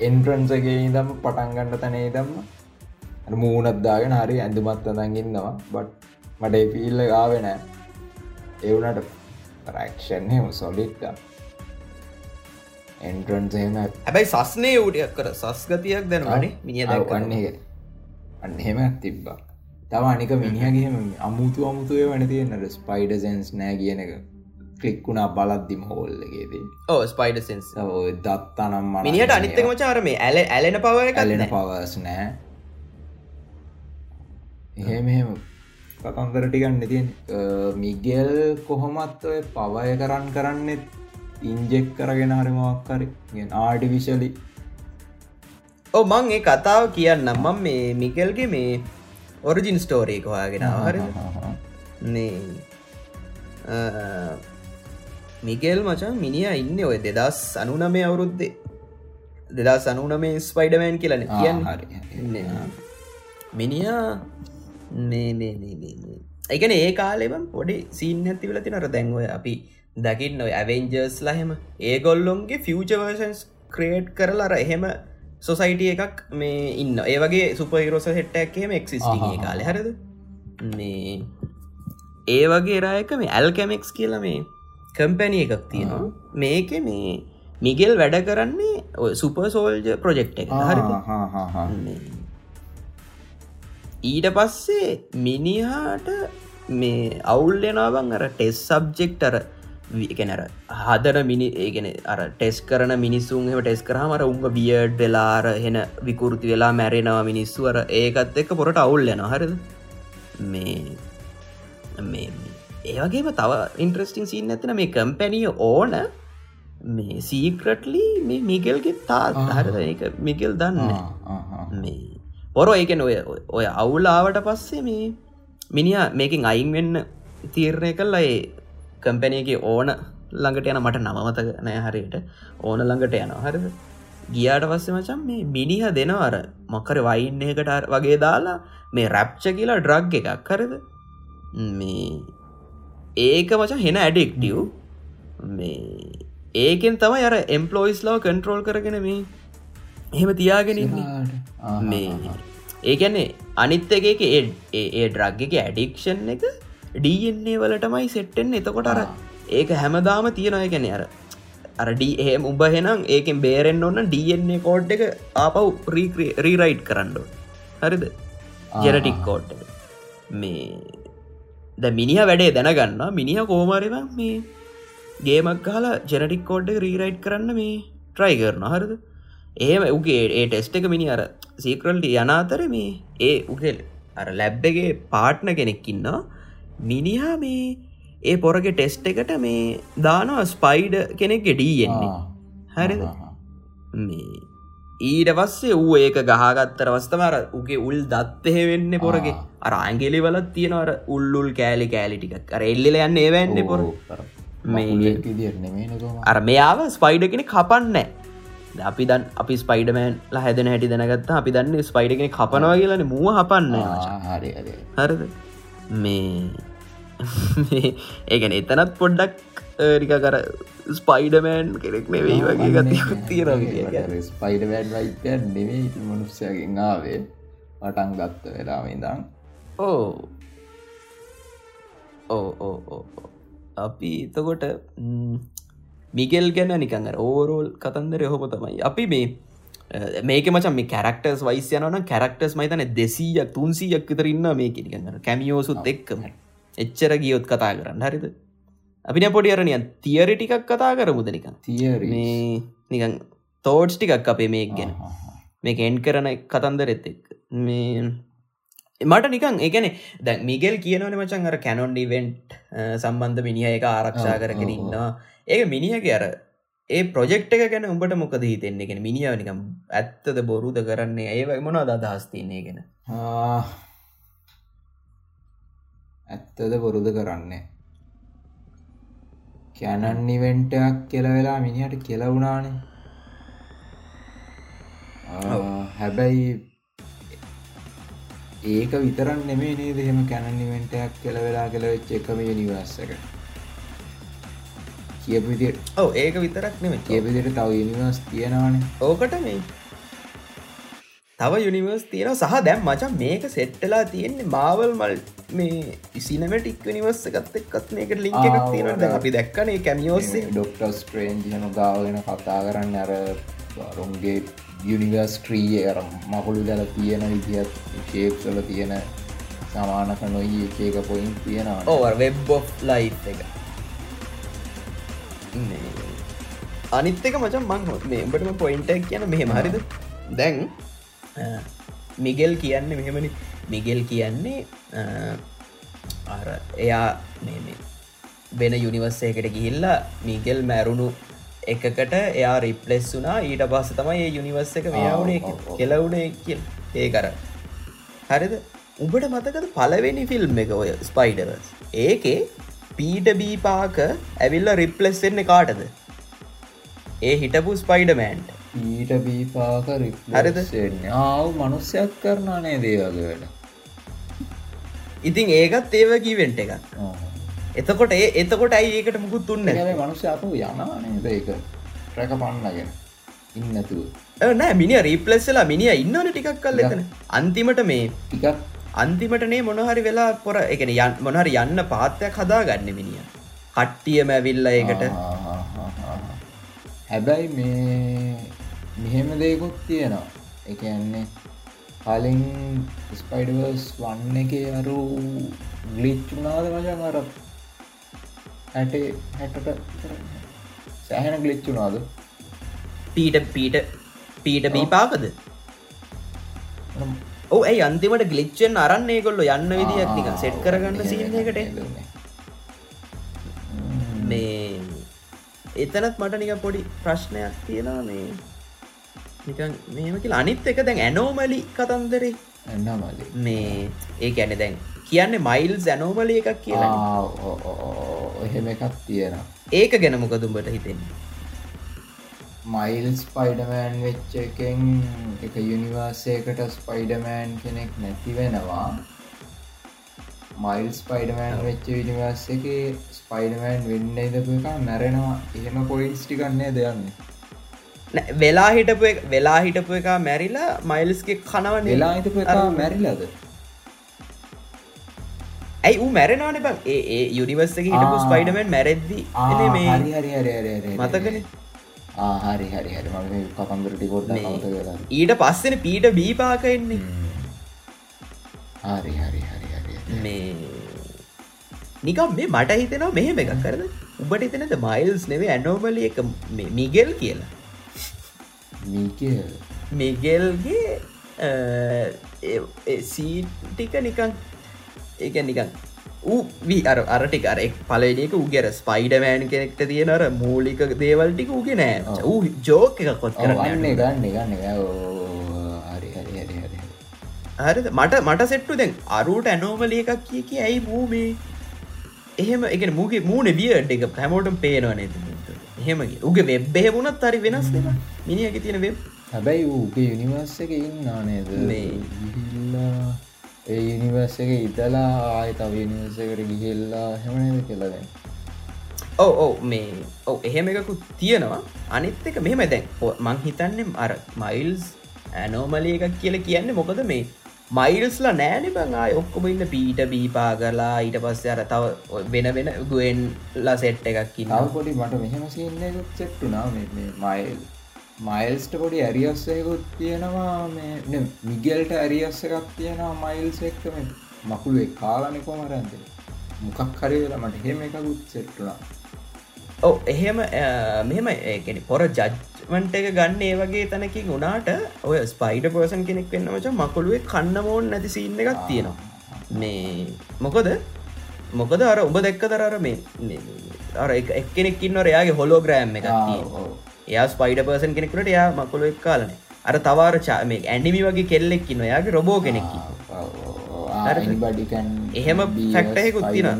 එන්ට්‍රන්සගේ දම් පටන්ගන්න තනේ දම්ම මූනත්දාගෙන හරි ඇඳුමත් අදඟන්නවා බට් මට පිල්ල ගාවෙනෑ එවුනට රක්ෂන්ය සොලිට්ක එන්ට්‍රන්සේම හැබැයි සස්නේ ූටයක් කර සස්ගතියක් දැනවානේ මිනිිය දවන්නේ අන්න එහෙම තිබ්බා. තව අනික මිනිහගේ අමුතු අමුතුය වන තියෙනට ස්පයිඩ සන්ස් නෑ කියන එක ක්ලික්කුණා බලද්දිම හෝල්ලගේදී ඕ ස්පයිඩ සෙන්ස් දත්තනම් මන මිනිට අනිත්තක මචාර මේ ඇල ඇලෙන පව ඇලෙන පවස් නෑ එහෙම එහෙම. කතන්දර ටිකන්න තියෙන් මිගෙල් කොහොමත් ඔය පවය කරන්න කරන්නෙත් ඉන්ජෙක් කරගෙන හරිමක්කරි ආඩිවිශලි ඕ මං ඒ කතාව කියන්න මම මේ මිකල්ගේ මේ ඔරිජින් ස්ටෝරීක හොයාගෙන හරි මේ මිකෙල් මචන් මිනිිය ඉන්න ඔය දෙදස් අනුනමය අවුරුද්දේ. දෙදස් අනුනමේ ස්පයිඩමෑන් කියලන කියන්න මිනිියා එකන ඒ කාලෙබම් පොඩි සීන් ඇතිවල තිනර දැන්වය අපි දකින්න ඔය ඇවෙන්ජර්ස් ලහෙම ඒගොල්ලොන්ගේ ෆියචවර්සන්ස් ක්‍රේට් කරලා අර එහෙම සොසයිටිය එකක් මේ ඉන්න. ඒවගේ සුපහිරෝස හෙට්ටක්කේම එක්සිස්ටිගේ කාල. හරද? මේ ඒ වගේ රායක මේ ඇල්කැමෙක්ස් කියල මේ කම්පැනිය එකක් තියෙනවා. මේක මේ මිගෙල් වැඩ කරන්නේ සුප සෝල්ජ ප්‍රජෙක්් එක හරි ඊට පස්සේ මිනිහාට මේ අවුල්ලෙනවන් අර ටෙස් සබ්ජෙක්ටර එකනර හදර මිනි ඒගෙන අර ටෙස් කරන මිනිස්සුන් එම ටෙස් කරහමර උන්ග බියඩ් වෙලාර හෙන විකෘති වෙලා මැරෙනවා මිනිස්සුවර ඒකත් එක්ක පොරට අවුල්ලෙන හරිද? මේ මේ ඒවගේම තව ඉන්ට්‍රස්ටිං සිීන් ඇතන මේ කම්පැනිය ඕන මේ සීක්‍රටලි මේ මිගෙල්ගේ තාත් හරද? ඒක මිගෙල් දන්න මේ පොරො ඒකන ඔය ඔය අවුලාවට පස්සේ මේ මිනිිය මේකින් අයින් වෙන්න තීරණය කල්ලා ඒ කම්පැනයගේ ඕන ළඟට යන මට නමතක නෑ හරියට. ඕන ළඟට යන හරිද? ගියාට පස්සේ මචන් මේ මිනිහ දෙනවර මොකර වයින්නකට වගේ දාලා මේ රැප්ච කියලා ඩ්‍රග් එකක්. කරද මේ ඒක මචන් හෙන ඇඩෙක්ටියව් මේ ඒකෙන් තමයි අර එම්පලෝයිස් ලව කන්ට්‍රෝල් කරගෙන මේ එහෙම තියාගෙන මේ ඒකැන්නේ අනිත් එක ඒ ඩ්‍රග් එක ඇඩික්ෂන් එක ඩන්නේ වලටමයි සෙට්ටෙන් එතකොට අර ඒක හැමදාම තියෙනය ගැන අර අරඩ එහෙම උඹ හෙනම් ඒකෙන් බේරෙන් ඔන්න ඩන්නේ කෝඩ් එක ආපව් රීරයිට් කරන්න හරිද? ජෙනටික් කෝඩ් මේ ද මිනිහ වැඩේ දැනගන්න මිනිහ කෝමරිව මේ ගේමක් කාලා ජෙනටික් කෝඩ් රීරයිට් කරන්න මේ ට්‍රයි කරන හරිද? ඒම උගේ ඒ ටෙස්ට එක මිනි අර සීකරල්ට යනාතර මේ ඒ උගෙල් අර ලැබ්බගේ පාට්න කෙනෙක්කින්නවා මිනිහා මේ ඒ පොරගේ ටෙස්ට එකට මේ දානවා ස්පයිඩ කෙනෙක් ගෙඩීයෙන්නේ හරිද? මේ ඊට පස්සේ ඌ ඒක ගහගත්තර වස්තමර උගේ උල් දත්තහෙ වෙන්න පොරගේ. අර අංගෙලි වලත් තියෙනවර උල්ලුල් කෑලි කෑලි ටිකක්. අර එල්ලිල යන්න ඒවැන්න පොර. අර මෙයාව ස්පයිඩ කෙනෙ කපන්න අපි දන් අපි ස්පයිඩමෑන් හැදන හැටි දැනගත්ත අපි දන්න ස්පයිඩගෙන කපනවා කියලන මුව හපන්න. හරද? මේ ඒගැන එතනත් පොඩ්ඩක් රික කර ස්පයිඩමෑන් කෙනෙක් නෙවෙයි වගේ ගති තියෙන ස්පයිඩමෑන් වයිතය නෙවෙයි මනුස්සයගෙන් ආවේ. පටන් ගත්ත වෙලාම ඉදම් ඕ. ඕ ඕ ඕ අපි එතකොට මිගෙල් ගැන නිකඟ ඕරෝල් කතන්දර හොම තමයි. අපි මේ මේක මචන් මේ කැරක්ටර්ස් වයිස්යනන කැරක්ටර්ස් මයිතන දෙසීයක් තුන්සීයක් විතරන්න මේක. නිකඟ කැමියෝසුත් එක්කම. එච්චර ගියොත් කතා කරන්න හරිද අපින පොඩි අරනියන් තියරි ටිකක් කතා කරමුද නිකන්? තියරි මේ නිකන් තෝට්ස් ටිකක් අපේ මේ ගැන. මේ එන්් කරන කතන්දරෙත් එක් මේ මට නිකන් ඒගැන දැ මිගෙල් කියනවන මචන් අර කැනොන්ඩිවෙන්ට් සම්බන්ධ මිනිහ එක ආරක්ෂා කරගෙන ඉන්නවා. ඒක මිනිහගේ අර ඒ ප්‍රොජෙක්් එක ගැන උඹට මොකද හිතෙන්නේ? ගෙන මිනිියාව නිකම් ඇත්තද බොරුද කරන්නේ? ඒ මොන අදහස්තින්නේ ගෙන? ඇත්තද බොරුද කරන්නේ කැනන් නිවෙන්ටක් කියල වෙලා මිනිහට කෙලවුණානේ හැබැයි ඒක විතරන් නෙමේ නේද එහෙම කැනන් නිවෙන්ටයක් කෙල වෙලා කෙලවෙච්ච එකම නිවස්සක කියපු විදියට ඔව ඒක විතරක් නෙම කියපිදිට තව යනිවර්ස් තියෙනවාන. ඕකට මේ තව යුනිවර්ස් තියෙන සහ දැම් මචන් මේක සෙට්ටලා තියෙන්නේ මාවල් මල් මේ ඉසිනමටික් නිවර්ස එකත් එක්කත් මේකට ලිංක එකක් තියෙනට අපි දැක්කනේ කැමියෝස්සේ ඩොක්ටස් ට්‍රේන්ජ හන ගාවගෙන කතා කරන්න අර රුන්ගේ යුනිවර්ස් ට්‍රීය අර මකුළු දැල තියෙන විදිහත් ශේප්සල තියෙන සමානක නොයි එක එක පොයින් තියෙනවා. ඕ වෙබ් ලයි් එක. මේ අනිත් එක මචන් මං හො මේ උඹටම පොයින්ටක් කියන මෙහෙම හරිද? දැන් මිගෙල් කියන්නේ මෙහෙමනි මිගෙල් කියන්නේ එයා වෙන යුනිවර්සයකට ගිහිල්ලා මිගෙල් මැරුණු එකකට එයා රිප්ලෙස් වුනා ඊට පස්ස තමයි ඒ යුනිවර්ස එක ඔව්. කෙලවුණේ කිය ඒ කර. හරිද? උඹට මතකද පලවෙනි ෆිල්ම් එක ඔය ස්පයිඩවස් ඒකේ පීට බීපාක ඇවිල්ල රිප්ලෙස් වෙන්න කාටද? ඒ හිටපු ස්පයිඩමෑන්ට ඊට බීපාක හරිද? ආව මනුස්්‍යයක් කරනානේ දේවගේ වැඩ? ඉතින් ඒකත් ඒව කීවෙන්ට එක එතකොට ඒ එතකොට ඇයි ඒකට මුකුත් තුන්න මනුස්්‍ය අප යනවානේද ඒක? රැක පන්නගෙන. ඉන්නතුව නෑ මිනි රීපලෙස්සලා මිනිිය ඉන්නවන ටිකක් කල් එතන. අන්තිමට මේ ටිකක්. අන්තිමටනේ මොනහරි වෙලා පොර එකන යන් මොනහරි යන්න පාත්තයක් හදා ගන්න මිනිිය කට්ටියම ඇවිල්ල ඒකට. හැබැයි මේ මෙහෙම දෙකුත් තියෙනවා. එකන්නේ කලින් ස්පයිඩවර්ස් වන්න එක අරු ගලිච්චුනාද මචන් අර හැටේ හැටට සෑහෙන ගලිච්චුනාද පීට පීට පීට බීපාකද ඕ ඇයි අන්තිමට ගලිච්චෙන් අරන්නේ කොල්ල යන්න විදියක් නික සෙට් කරගන්න සිීනකට මේ එතනත් මට නික පොඩි ප්‍රශ්නයක් තියෙනවා මේ නිකන් මෙම කියලා. අනිත් එක දැන් ඇනෝමලි කතන්දරේ. එන්න මලි මේ ඒ ඇන දැන් කියන්නේ මයිල් ඇනෝමලි එකක් කියලා. එහෙම එකක් තියෙනවා. ඒක ගැන මොකදුම්බට හිතෙන්නේ? මයිල් ස්පයිඩමෑන් වෙච්ච එකෙන් එක යුනිවර්සයකට ස්පයිඩමෑන් කෙනෙක් නැති වෙනවා. මයිල් ස්පයිඩමෑන් වෙච්ච විනිවර්ස එක ස්පයිඩමෑන් වෙන්න ඉදපු එක මැරෙනවා එහෙම පොයින්ස් ටිකන්නේ දෙයන්නේ වෙලා හිටපු වෙලා හිටපු එක මැරිලා මයිල්ස්ගේ කනව වෙලා එක මැරිලද? ඇයි ඌ මැරෙනවාන බං? ඒ යුනිවර්සක හිටපු. ස්පයිඩමෙන් මැරෙද්දි මතකන? හරි. හරි හරි ම නවත කරන්න ඊට පස්සෙන පීට බීපාක එන්නේ. හරි හරි හරි හරි මේ නිකම් මේ මට හිතෙනවා මෙහෙම එකක් කරද? උබට හිතනද මයිල්ස් නෙවේ ඇනෝමලි එක මිගෙල් කියලා මිගෙල්ගේ සීටික නිකන් ඒක නිකන් වී අර අරටික අර එක් පලනක උගෙර ස්පයිඩමෑන් කෙනෙක්ට තියෙන අර මූලික දේවල්ටික උගේ නෑ. ඌ ජෝක එකක් කොත් කරන්න ගන්න ගන්න හරි මට මට සෙට්ටු දැන් අරුට ඇනෝමලිය එකක් කිය කිය ඇයි මූ මේ? එහෙම එක මූගේ මූුණ වියට් එක හැමෝටම් පේනවා නේද එහෙමගේ උගේ වෙබ් එහෙමුණත් හරි වෙනස් දෙම මිනිියක තියෙන වෙබ් හැබැයි ඌගේ යුනිවර්ස එක ඉන්න නේද? ඒ යුනිවර්ස එක ඉතලා ආය තව යනිවර්සකට ගිහිල්ලා හෙමනද කියලදැන් ඔව ඔව මේ ඔව එහෙම එකකුත් තියෙනවා. අනිත් එක මෙහෙම දැන්. මං හිතන්නම් අර මයිල්ස් ඇනෝමලිය එකක් කියල කියන්නේ මොකද මේ මයිල්ස්ලා නෑනෙ බං. ආය ඔක්කොම ඉන්න පීට බීපා කරලා ඊට පස්සේ අර තව ඔය වෙන වෙන ගුවෙන්ලා සෙට් එකක් ඉන්න තව පොඩි මට මෙහෙම සින්නකුත් සෙට්ටුනා මයිල් මයිල්ස්ට පොඩි ඇරියස්සයකුත් තියෙනවා. මේ මිගල්ට ඇරියස්ස එකක් තියෙනවා මයිල්ස් එක්ක. මේ මකුළුවෙක් කාලනෙකො මරන්ද මොකක් හරිවෙලා මට හෙම එකකුත් සෙට්ටුනා ඔව එහෙම අ, මෙහෙම ඒකෙන පොර ජජ්මන්ට එක ගන්න ඒ වගේ තැනකින් වුණාට ඔය ස්පයිඩ පර්සන් කෙනෙක් වෙන්න මච මකුළුවේ කන්න මෝන් නැති සින්න එකක් තියෙනවා. මේ මොකද? මොකද අර උඹ දැක්ක දරර මේ අර එක- එක්කෙනෙක් ඉන්නවර එයාගේ හොලෝග්‍රෑම් එකක් ආ, තියෙනවා. ඔව්. එයා ස්පයිඩ පර්සන් කෙනෙකුට එයා මකුළු එක් කාලන අර තවාර චා මේ ඇනිමි වගේ කෙල්ලෙක්කින්න යාගේ රොබෝ කෙනෙක්කි එහෙම එකකුත් තියෙනවා.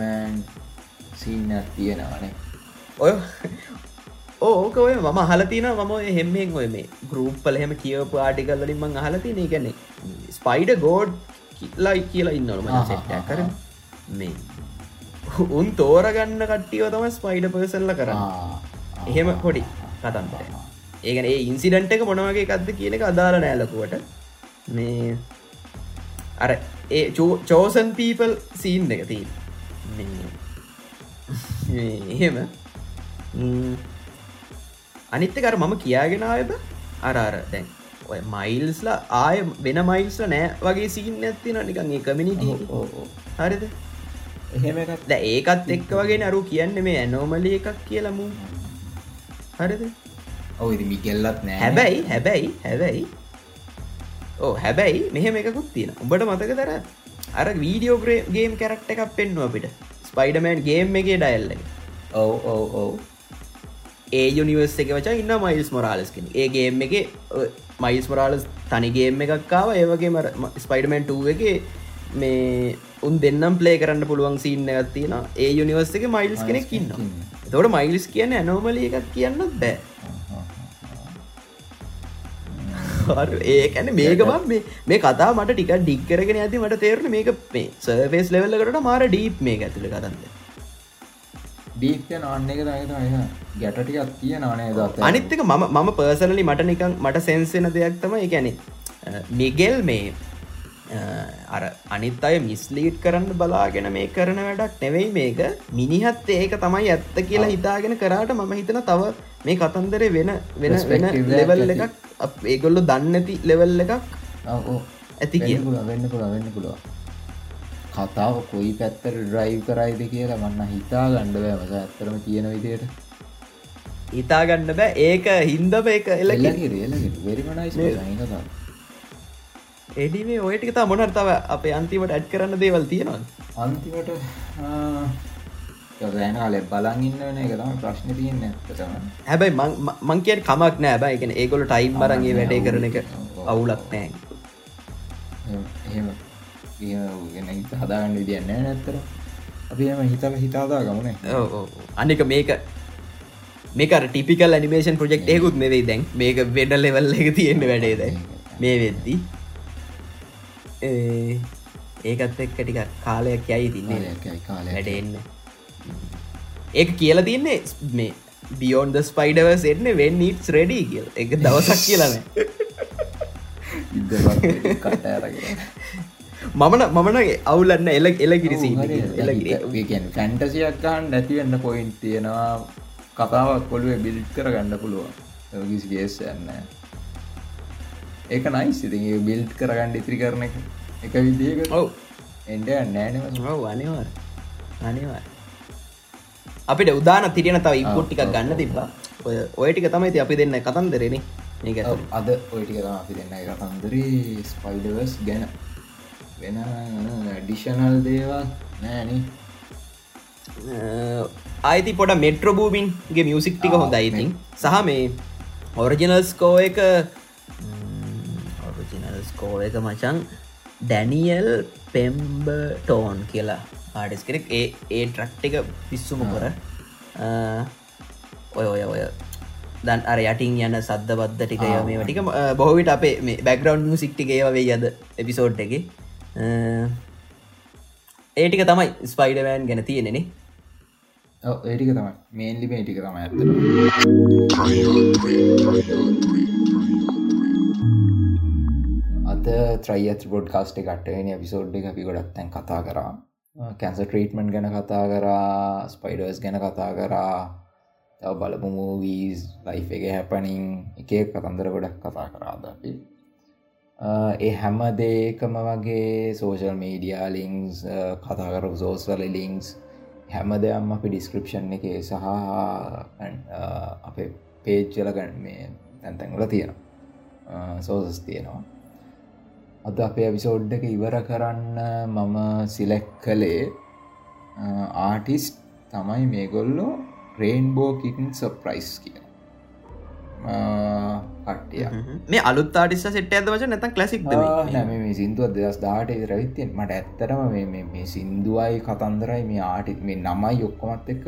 සින්නත් තියෙනවානේ ඔය ඕක ඔය මම හලතින මම ඔය හෙම්මෙන් ඔය මේ ගරුප්පල හෙම කියවපු ආටිකල් වලින් මං අහලතින ගැන ස්පයිඩ ගෝඩ් ලයි කියලා ඉන්නවල ම ආහා, සෙට්ට කර. මේ උන් තෝරගන්න කට්ටියව තම ස්පයිඩ පර්සල්ල කරන්න. එහෙම පොඩි කතන්තර ඒගන ඒ ඉන්සිඩන්ට එක මොනවගේ එකක්ද කියන එක අදාල නෑලකුවට මේ අර ඒ චෝසන් පීපල් සීන් එක තිී එහෙම ම්, අනිත්ත කර මම කියාගෙන ආයබ අර අර. දැන් ඔය මයිල්ස්ලා ආය වෙන මයිල්ස්ල නෑ වගේ සිීන් ඇත්තින නිකන් ඒ කමිනිට හරිද? එහෙම එකත් ද ඒකත් එක්ක වගේ අරු කියන්න මේ ඇනෝමලිය එකක් කියලමු හරිද? ඔව ඉති මිකෙල්ලත් නෑ. හැබැයි හැබැයි හැබැයි. ඕ හැබැයි මෙහෙම එකකුත් තියෙන උඹට මතක දර අර වීඩියෝ ගේම් කැරක්ට එකක් පෙන්වා අපිට. ස්පයිඩමෑන් ගේම් එකේ ඩයිල්ල ඔව ඔව ඔව ඒ යුනිවර්ස එක වචා ඉන්න මයිල්ස් මොරාලස්කෙන ඒ ගේම් එක මයිස් මොරාලස් තනිගේම් එකක්කාව ඒවගේ ස්පයිඩමන් 2 එක මේ උන් දෙන්නම් ප්ලේ කරන්න පුළුවන් සින්න එකත් තියෙන ඒ යුනිවර්ස එක මයිල්ස් කෙනෙක් ඉන්න තොට මයිල්ස් කියන ඇනෝමල එකක් කියන්න බෑ. ඒකැන මේක බම් මේ කතා මට ටික ඩික්කරගෙන ඇති මට තේරන මේක මේ සර්ෆේස් ලෙවල්ලකට මාර ඩීප් මේ ඇතුළ කතන්න ඩීප්ය අන්න එක තම ගැටටිකක් තිය නානේ දත් අනිත්තක මම මම පර්සනලි මට නිකං මට සැන්සෙන දෙයක් තම එකැනෙ මිගෙල් මේ අර අනිත් අය මිස්ලීට් කරන්න බලාගෙන මේ කරන වැඩක් නෙවෙයි මේක. මිනිහත් ඒක තමයි ඇත්ත කියලා හිතාගෙන කරාට මම හිතන තව මේ කතන්දරේ වෙන වෙන වෙන ලෙවල්. එකක් ඒගොල්ලො දන්නඇති ලෙවල් එකක් ඇති කිය වෙන්න පුළුව වෙන්න පුළුව කතාව කොයි පැත්තර ඩ්‍රයිව් කරයිද කියලා මන්න හිතා ගණ්ඩ බෑමස ඇත්තරම තියෙන විදියට හිතාගන්න බෑ. ඒක හින්දම එක එලකි එලකිර එලකිර වෙරිමනයිස් කතා එඩිේ ඔයටිකතා මොනර්තාව අප අන්තිමට ඇඩ් කරන්න දේවල් තියෙනවා අන්තිමට ගෑන කාලෙ බලන් ඉන්න එක තම ප්‍රශ්න තියන්න ඇතම හැබැයි මං- ම- මං කියට කමක් නෑ. බෑ එකන ඒගොල ටයිම් නෑ, වැඩේ කරන එක අවුලක්. අවුලක් නෑ. එහෙම ගෙන හිත හදාගන්න විදින්න නැත්තර අපි එම හිතල හිතාදා ගමනේ. අනික මේක මේක ටිපිකල් ඇනිමේෂන් ප්‍රජෙක්් ඒකුත් නෙවෙයි දැන්. මේක වෙඩ ලෙවල් එක තියෙන්ට වැඩේ දැ මේ වෙද්දි. ඒ, ඒකත් එක්ක ටික කාලයක් යයි තින්නේ වැඩෙන්න ඒක කියලා තින්නේ මේ බියෝන් ද ස්පයිඩවස් එන්න වෙන් නිටස් රෙඩි කියල්. එක දවසක් කියලන මමන මමන අවුලන්න එල එල කිරිසි එලකිරි ෆැන්ටසියක් ගන්න නැතිවෙන්න පොයින්් තියෙනවා. කතාවක් කොළුවේ බිල්් කර ගන්න පුළුවන් කිසි ගේස් යන්න ඒක නයි සිති බිල්් කරගන්න ඉතිරි කරන එක එක විදික ඔව්. එන්ඩ නෑනම ඔව් අනිවාර් අනිවාර් අපිට උදාන තිරෙන තව ඉපොට්ටික් ගන්න තිබා ඔය ඔය ටික තමයි අපි දෙන්න කතන්දරෙන ඒක. අද ඔයිටික අපි දෙන්න. කතන්දරේ ස්පයිඩවස් ගැන වෙන ඩිෂනල් දේවල් නෑන ආයිති පොඩ මෙට්‍රබූමින්ගේ මියසික් ටික හොඳ ඉතින්. සහ මේ ඔරිජිනල් ස්කෝ එක ඔරිජිනල් ස්කෝ එක මචන් ඩැනියල් පෙම්බ ටෝන් කියලා ආඩස් කෙනෙක්. ඒ ඒ ට්‍රක්් එක පිස්සුම කොර ඔය ඔය ඔය. දන් අර යටින් යන සද්ධ බද්ධ ටික මේ ටික බොහවිට අපේ මේ බැග්‍රවන්් සික්ටිකේ වේ අද එපිසෝඩ් එක ඒටික තමයි ස්පයිඩවෑන් ගැන තියෙනෙනේ ඒටික තමයි. මේන්ලි මේටික තම ඇත්තට අද ත්‍රයිඇත් බොඩ් කාස්ට කට්ටවෙන පිසෝඩ් එක අපි ගොඩක් තැන් කතා කරා. කැන්ස ට්‍රීටමන්් ගැන කතා කරා ස්පයිඩර්ස් ගැන කතා කරා තව බලපු මූවීස් ලයි් එක හැපනිං එක කතන්දර ගොඩක් කතා කරාද අපි. ඒ හැම දේකම වගේ සෝෂල් මීඩියා ලිංස් කතාකර සෝස්වල ලිංක්ස් හැම දෙයම් අපි ඩිස්ක්‍රපෂන් එක සහ අපේ පේජ්ජල ගන්න මේ තැන්තැන්ගල තියෙනවා. සෝසස් තියෙනවා. අද අපේ විසෝඩ් එක ඉවර කරන්න මම සිලෙක් කළේ ආටිස්් තමයි මේගොල්ලෝ රේන්බෝ කිටන් සප්‍රයිස් කියන කට්ටිය මේ අලුත් ආටිස්ස සෙට් ඇද වච නැත කලසික් මේ? සිින්දුව දෙදස් දාට රවිත්තියෙන් මට ඇත්තරම මේ- සින්දුවයි කතන්දරයි මේ ආටිත් මේ නමයි ඔක්කොමත් එක්ක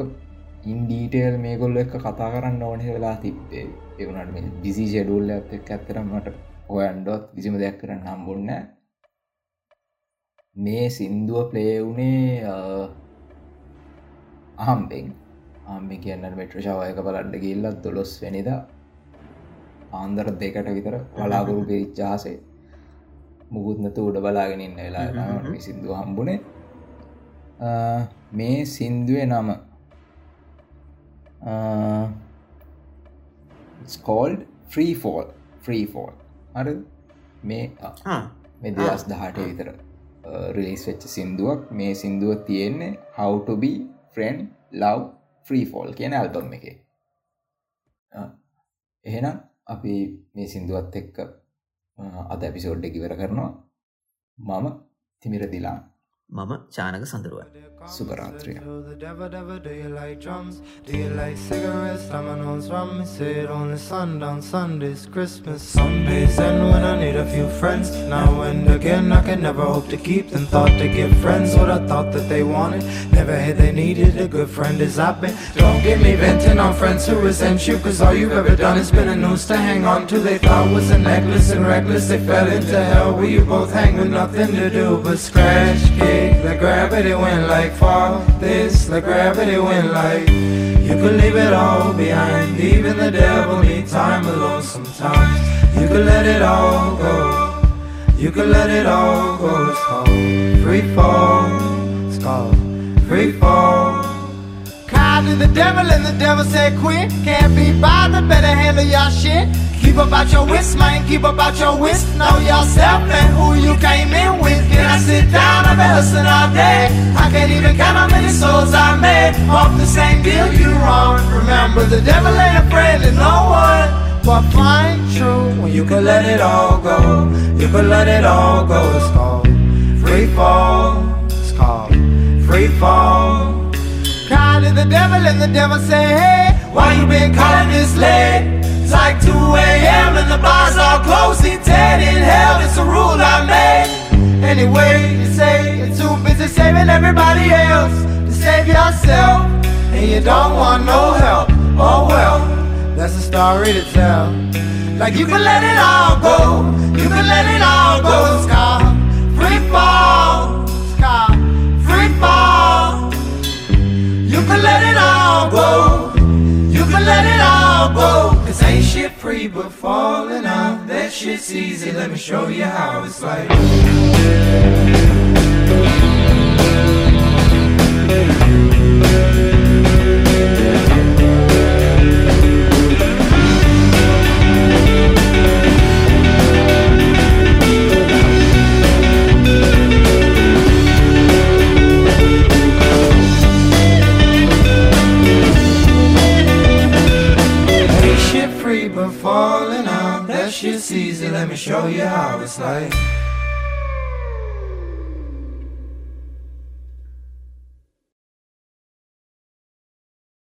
ඉන්ඩීටේල් මේ ගොල්ල එක කතා කරන්න ඕන වෙලා තිබ්බේ. එවනට මේ දිසි ෂෙඩුල්ල ඇත් එක් ඇත්තරමට හොයන්ඩොත් කිසිම දෙයක් කරන්න හම්බුන්න මේ සින්දුව ප්ලේවුනේ අහම්බෙන්. ආම්ම කියන්න මෙට්‍රශාවයක බලන්ඩ ගිල්ලත් දොළොස් වෙනිද ආන්දර දෙකට විතර වලාගුරු පිරිච්චාසේ මුකුත්නතු උඩ බලාගෙනන්න වෙලා මේ සිින්දුව හම්බුණේ මේ සින්දුවේ නම ස්කෝල්ඩ් ෆ්‍රී ෆෝල් ෆ්‍රී ෆෝල් හර මේ මේ දෙදස් දහට විතර රිලිස් වෙච්ච සින්දුවක්. මේ සින්දුව තියෙන්නේ හවටබි ෆ්‍රෙන්් ලව් ෆ්‍රී ෆෝල් කියන ඇල්බම් එක. එහෙනම් අපි මේ සිින්දුවත් එක්ක අද ඇපිසෝඩ් එකකිවර කරනවා. මම තිමිරදිලා මම Chanaka සඳරුව සුපරාත්‍රය Tell the devil, devil, do you like drums? Do you like cigarettes? Dominoes, rum? You say it only sundown Sundays, Christmas, Sundays. And when I need a few friends, now and again, I can never hope to keep them. Thought to give friends what I thought that they wanted. Never had they needed a good friend as I've been. Don't get me venting on friends who resent you, cause all you've ever done is been a noose to hang on to. They thought was a necklace and reckless. They fell into hell where you both hang with nothing to do but scratch, kick. Like gravity went like fall. This, like gravity went like. You could leave it all behind. Even the devil need time alone sometimes. You could let it all go. You could let it all go. It's called free fall. It's called free fall. Call to the devil and the devil said quit. Can't be bothered, better handle your shit. Keep about your wits, man, keep about your wits. Know yourself and who you came in with. Can I sit down? I've been hustling all day. I can't even count how many souls I made. Off the same deal, you wrong. Remember, the devil ain't afraid of no one. But find true when you can let it all go. You can let it all go. It's called free fall. It's called free fall. Call to the devil and the devil say, hey, why you been calling this late? It's like 2 a.m. and the bars closed. He dead in hell, it's a rule I made. Anyway, you say you're too busy saving everybody else to save yourself. And you don't want no help. Oh well, that's a story to tell. Like you can let it all go, you can let it all go. It's free fall. It's free fall. You can let it all go. You can let it all go. Free but falling out. That shit's easy. Let me show you how it's like. But falling out. That shit's easy. Let me show you how it's like.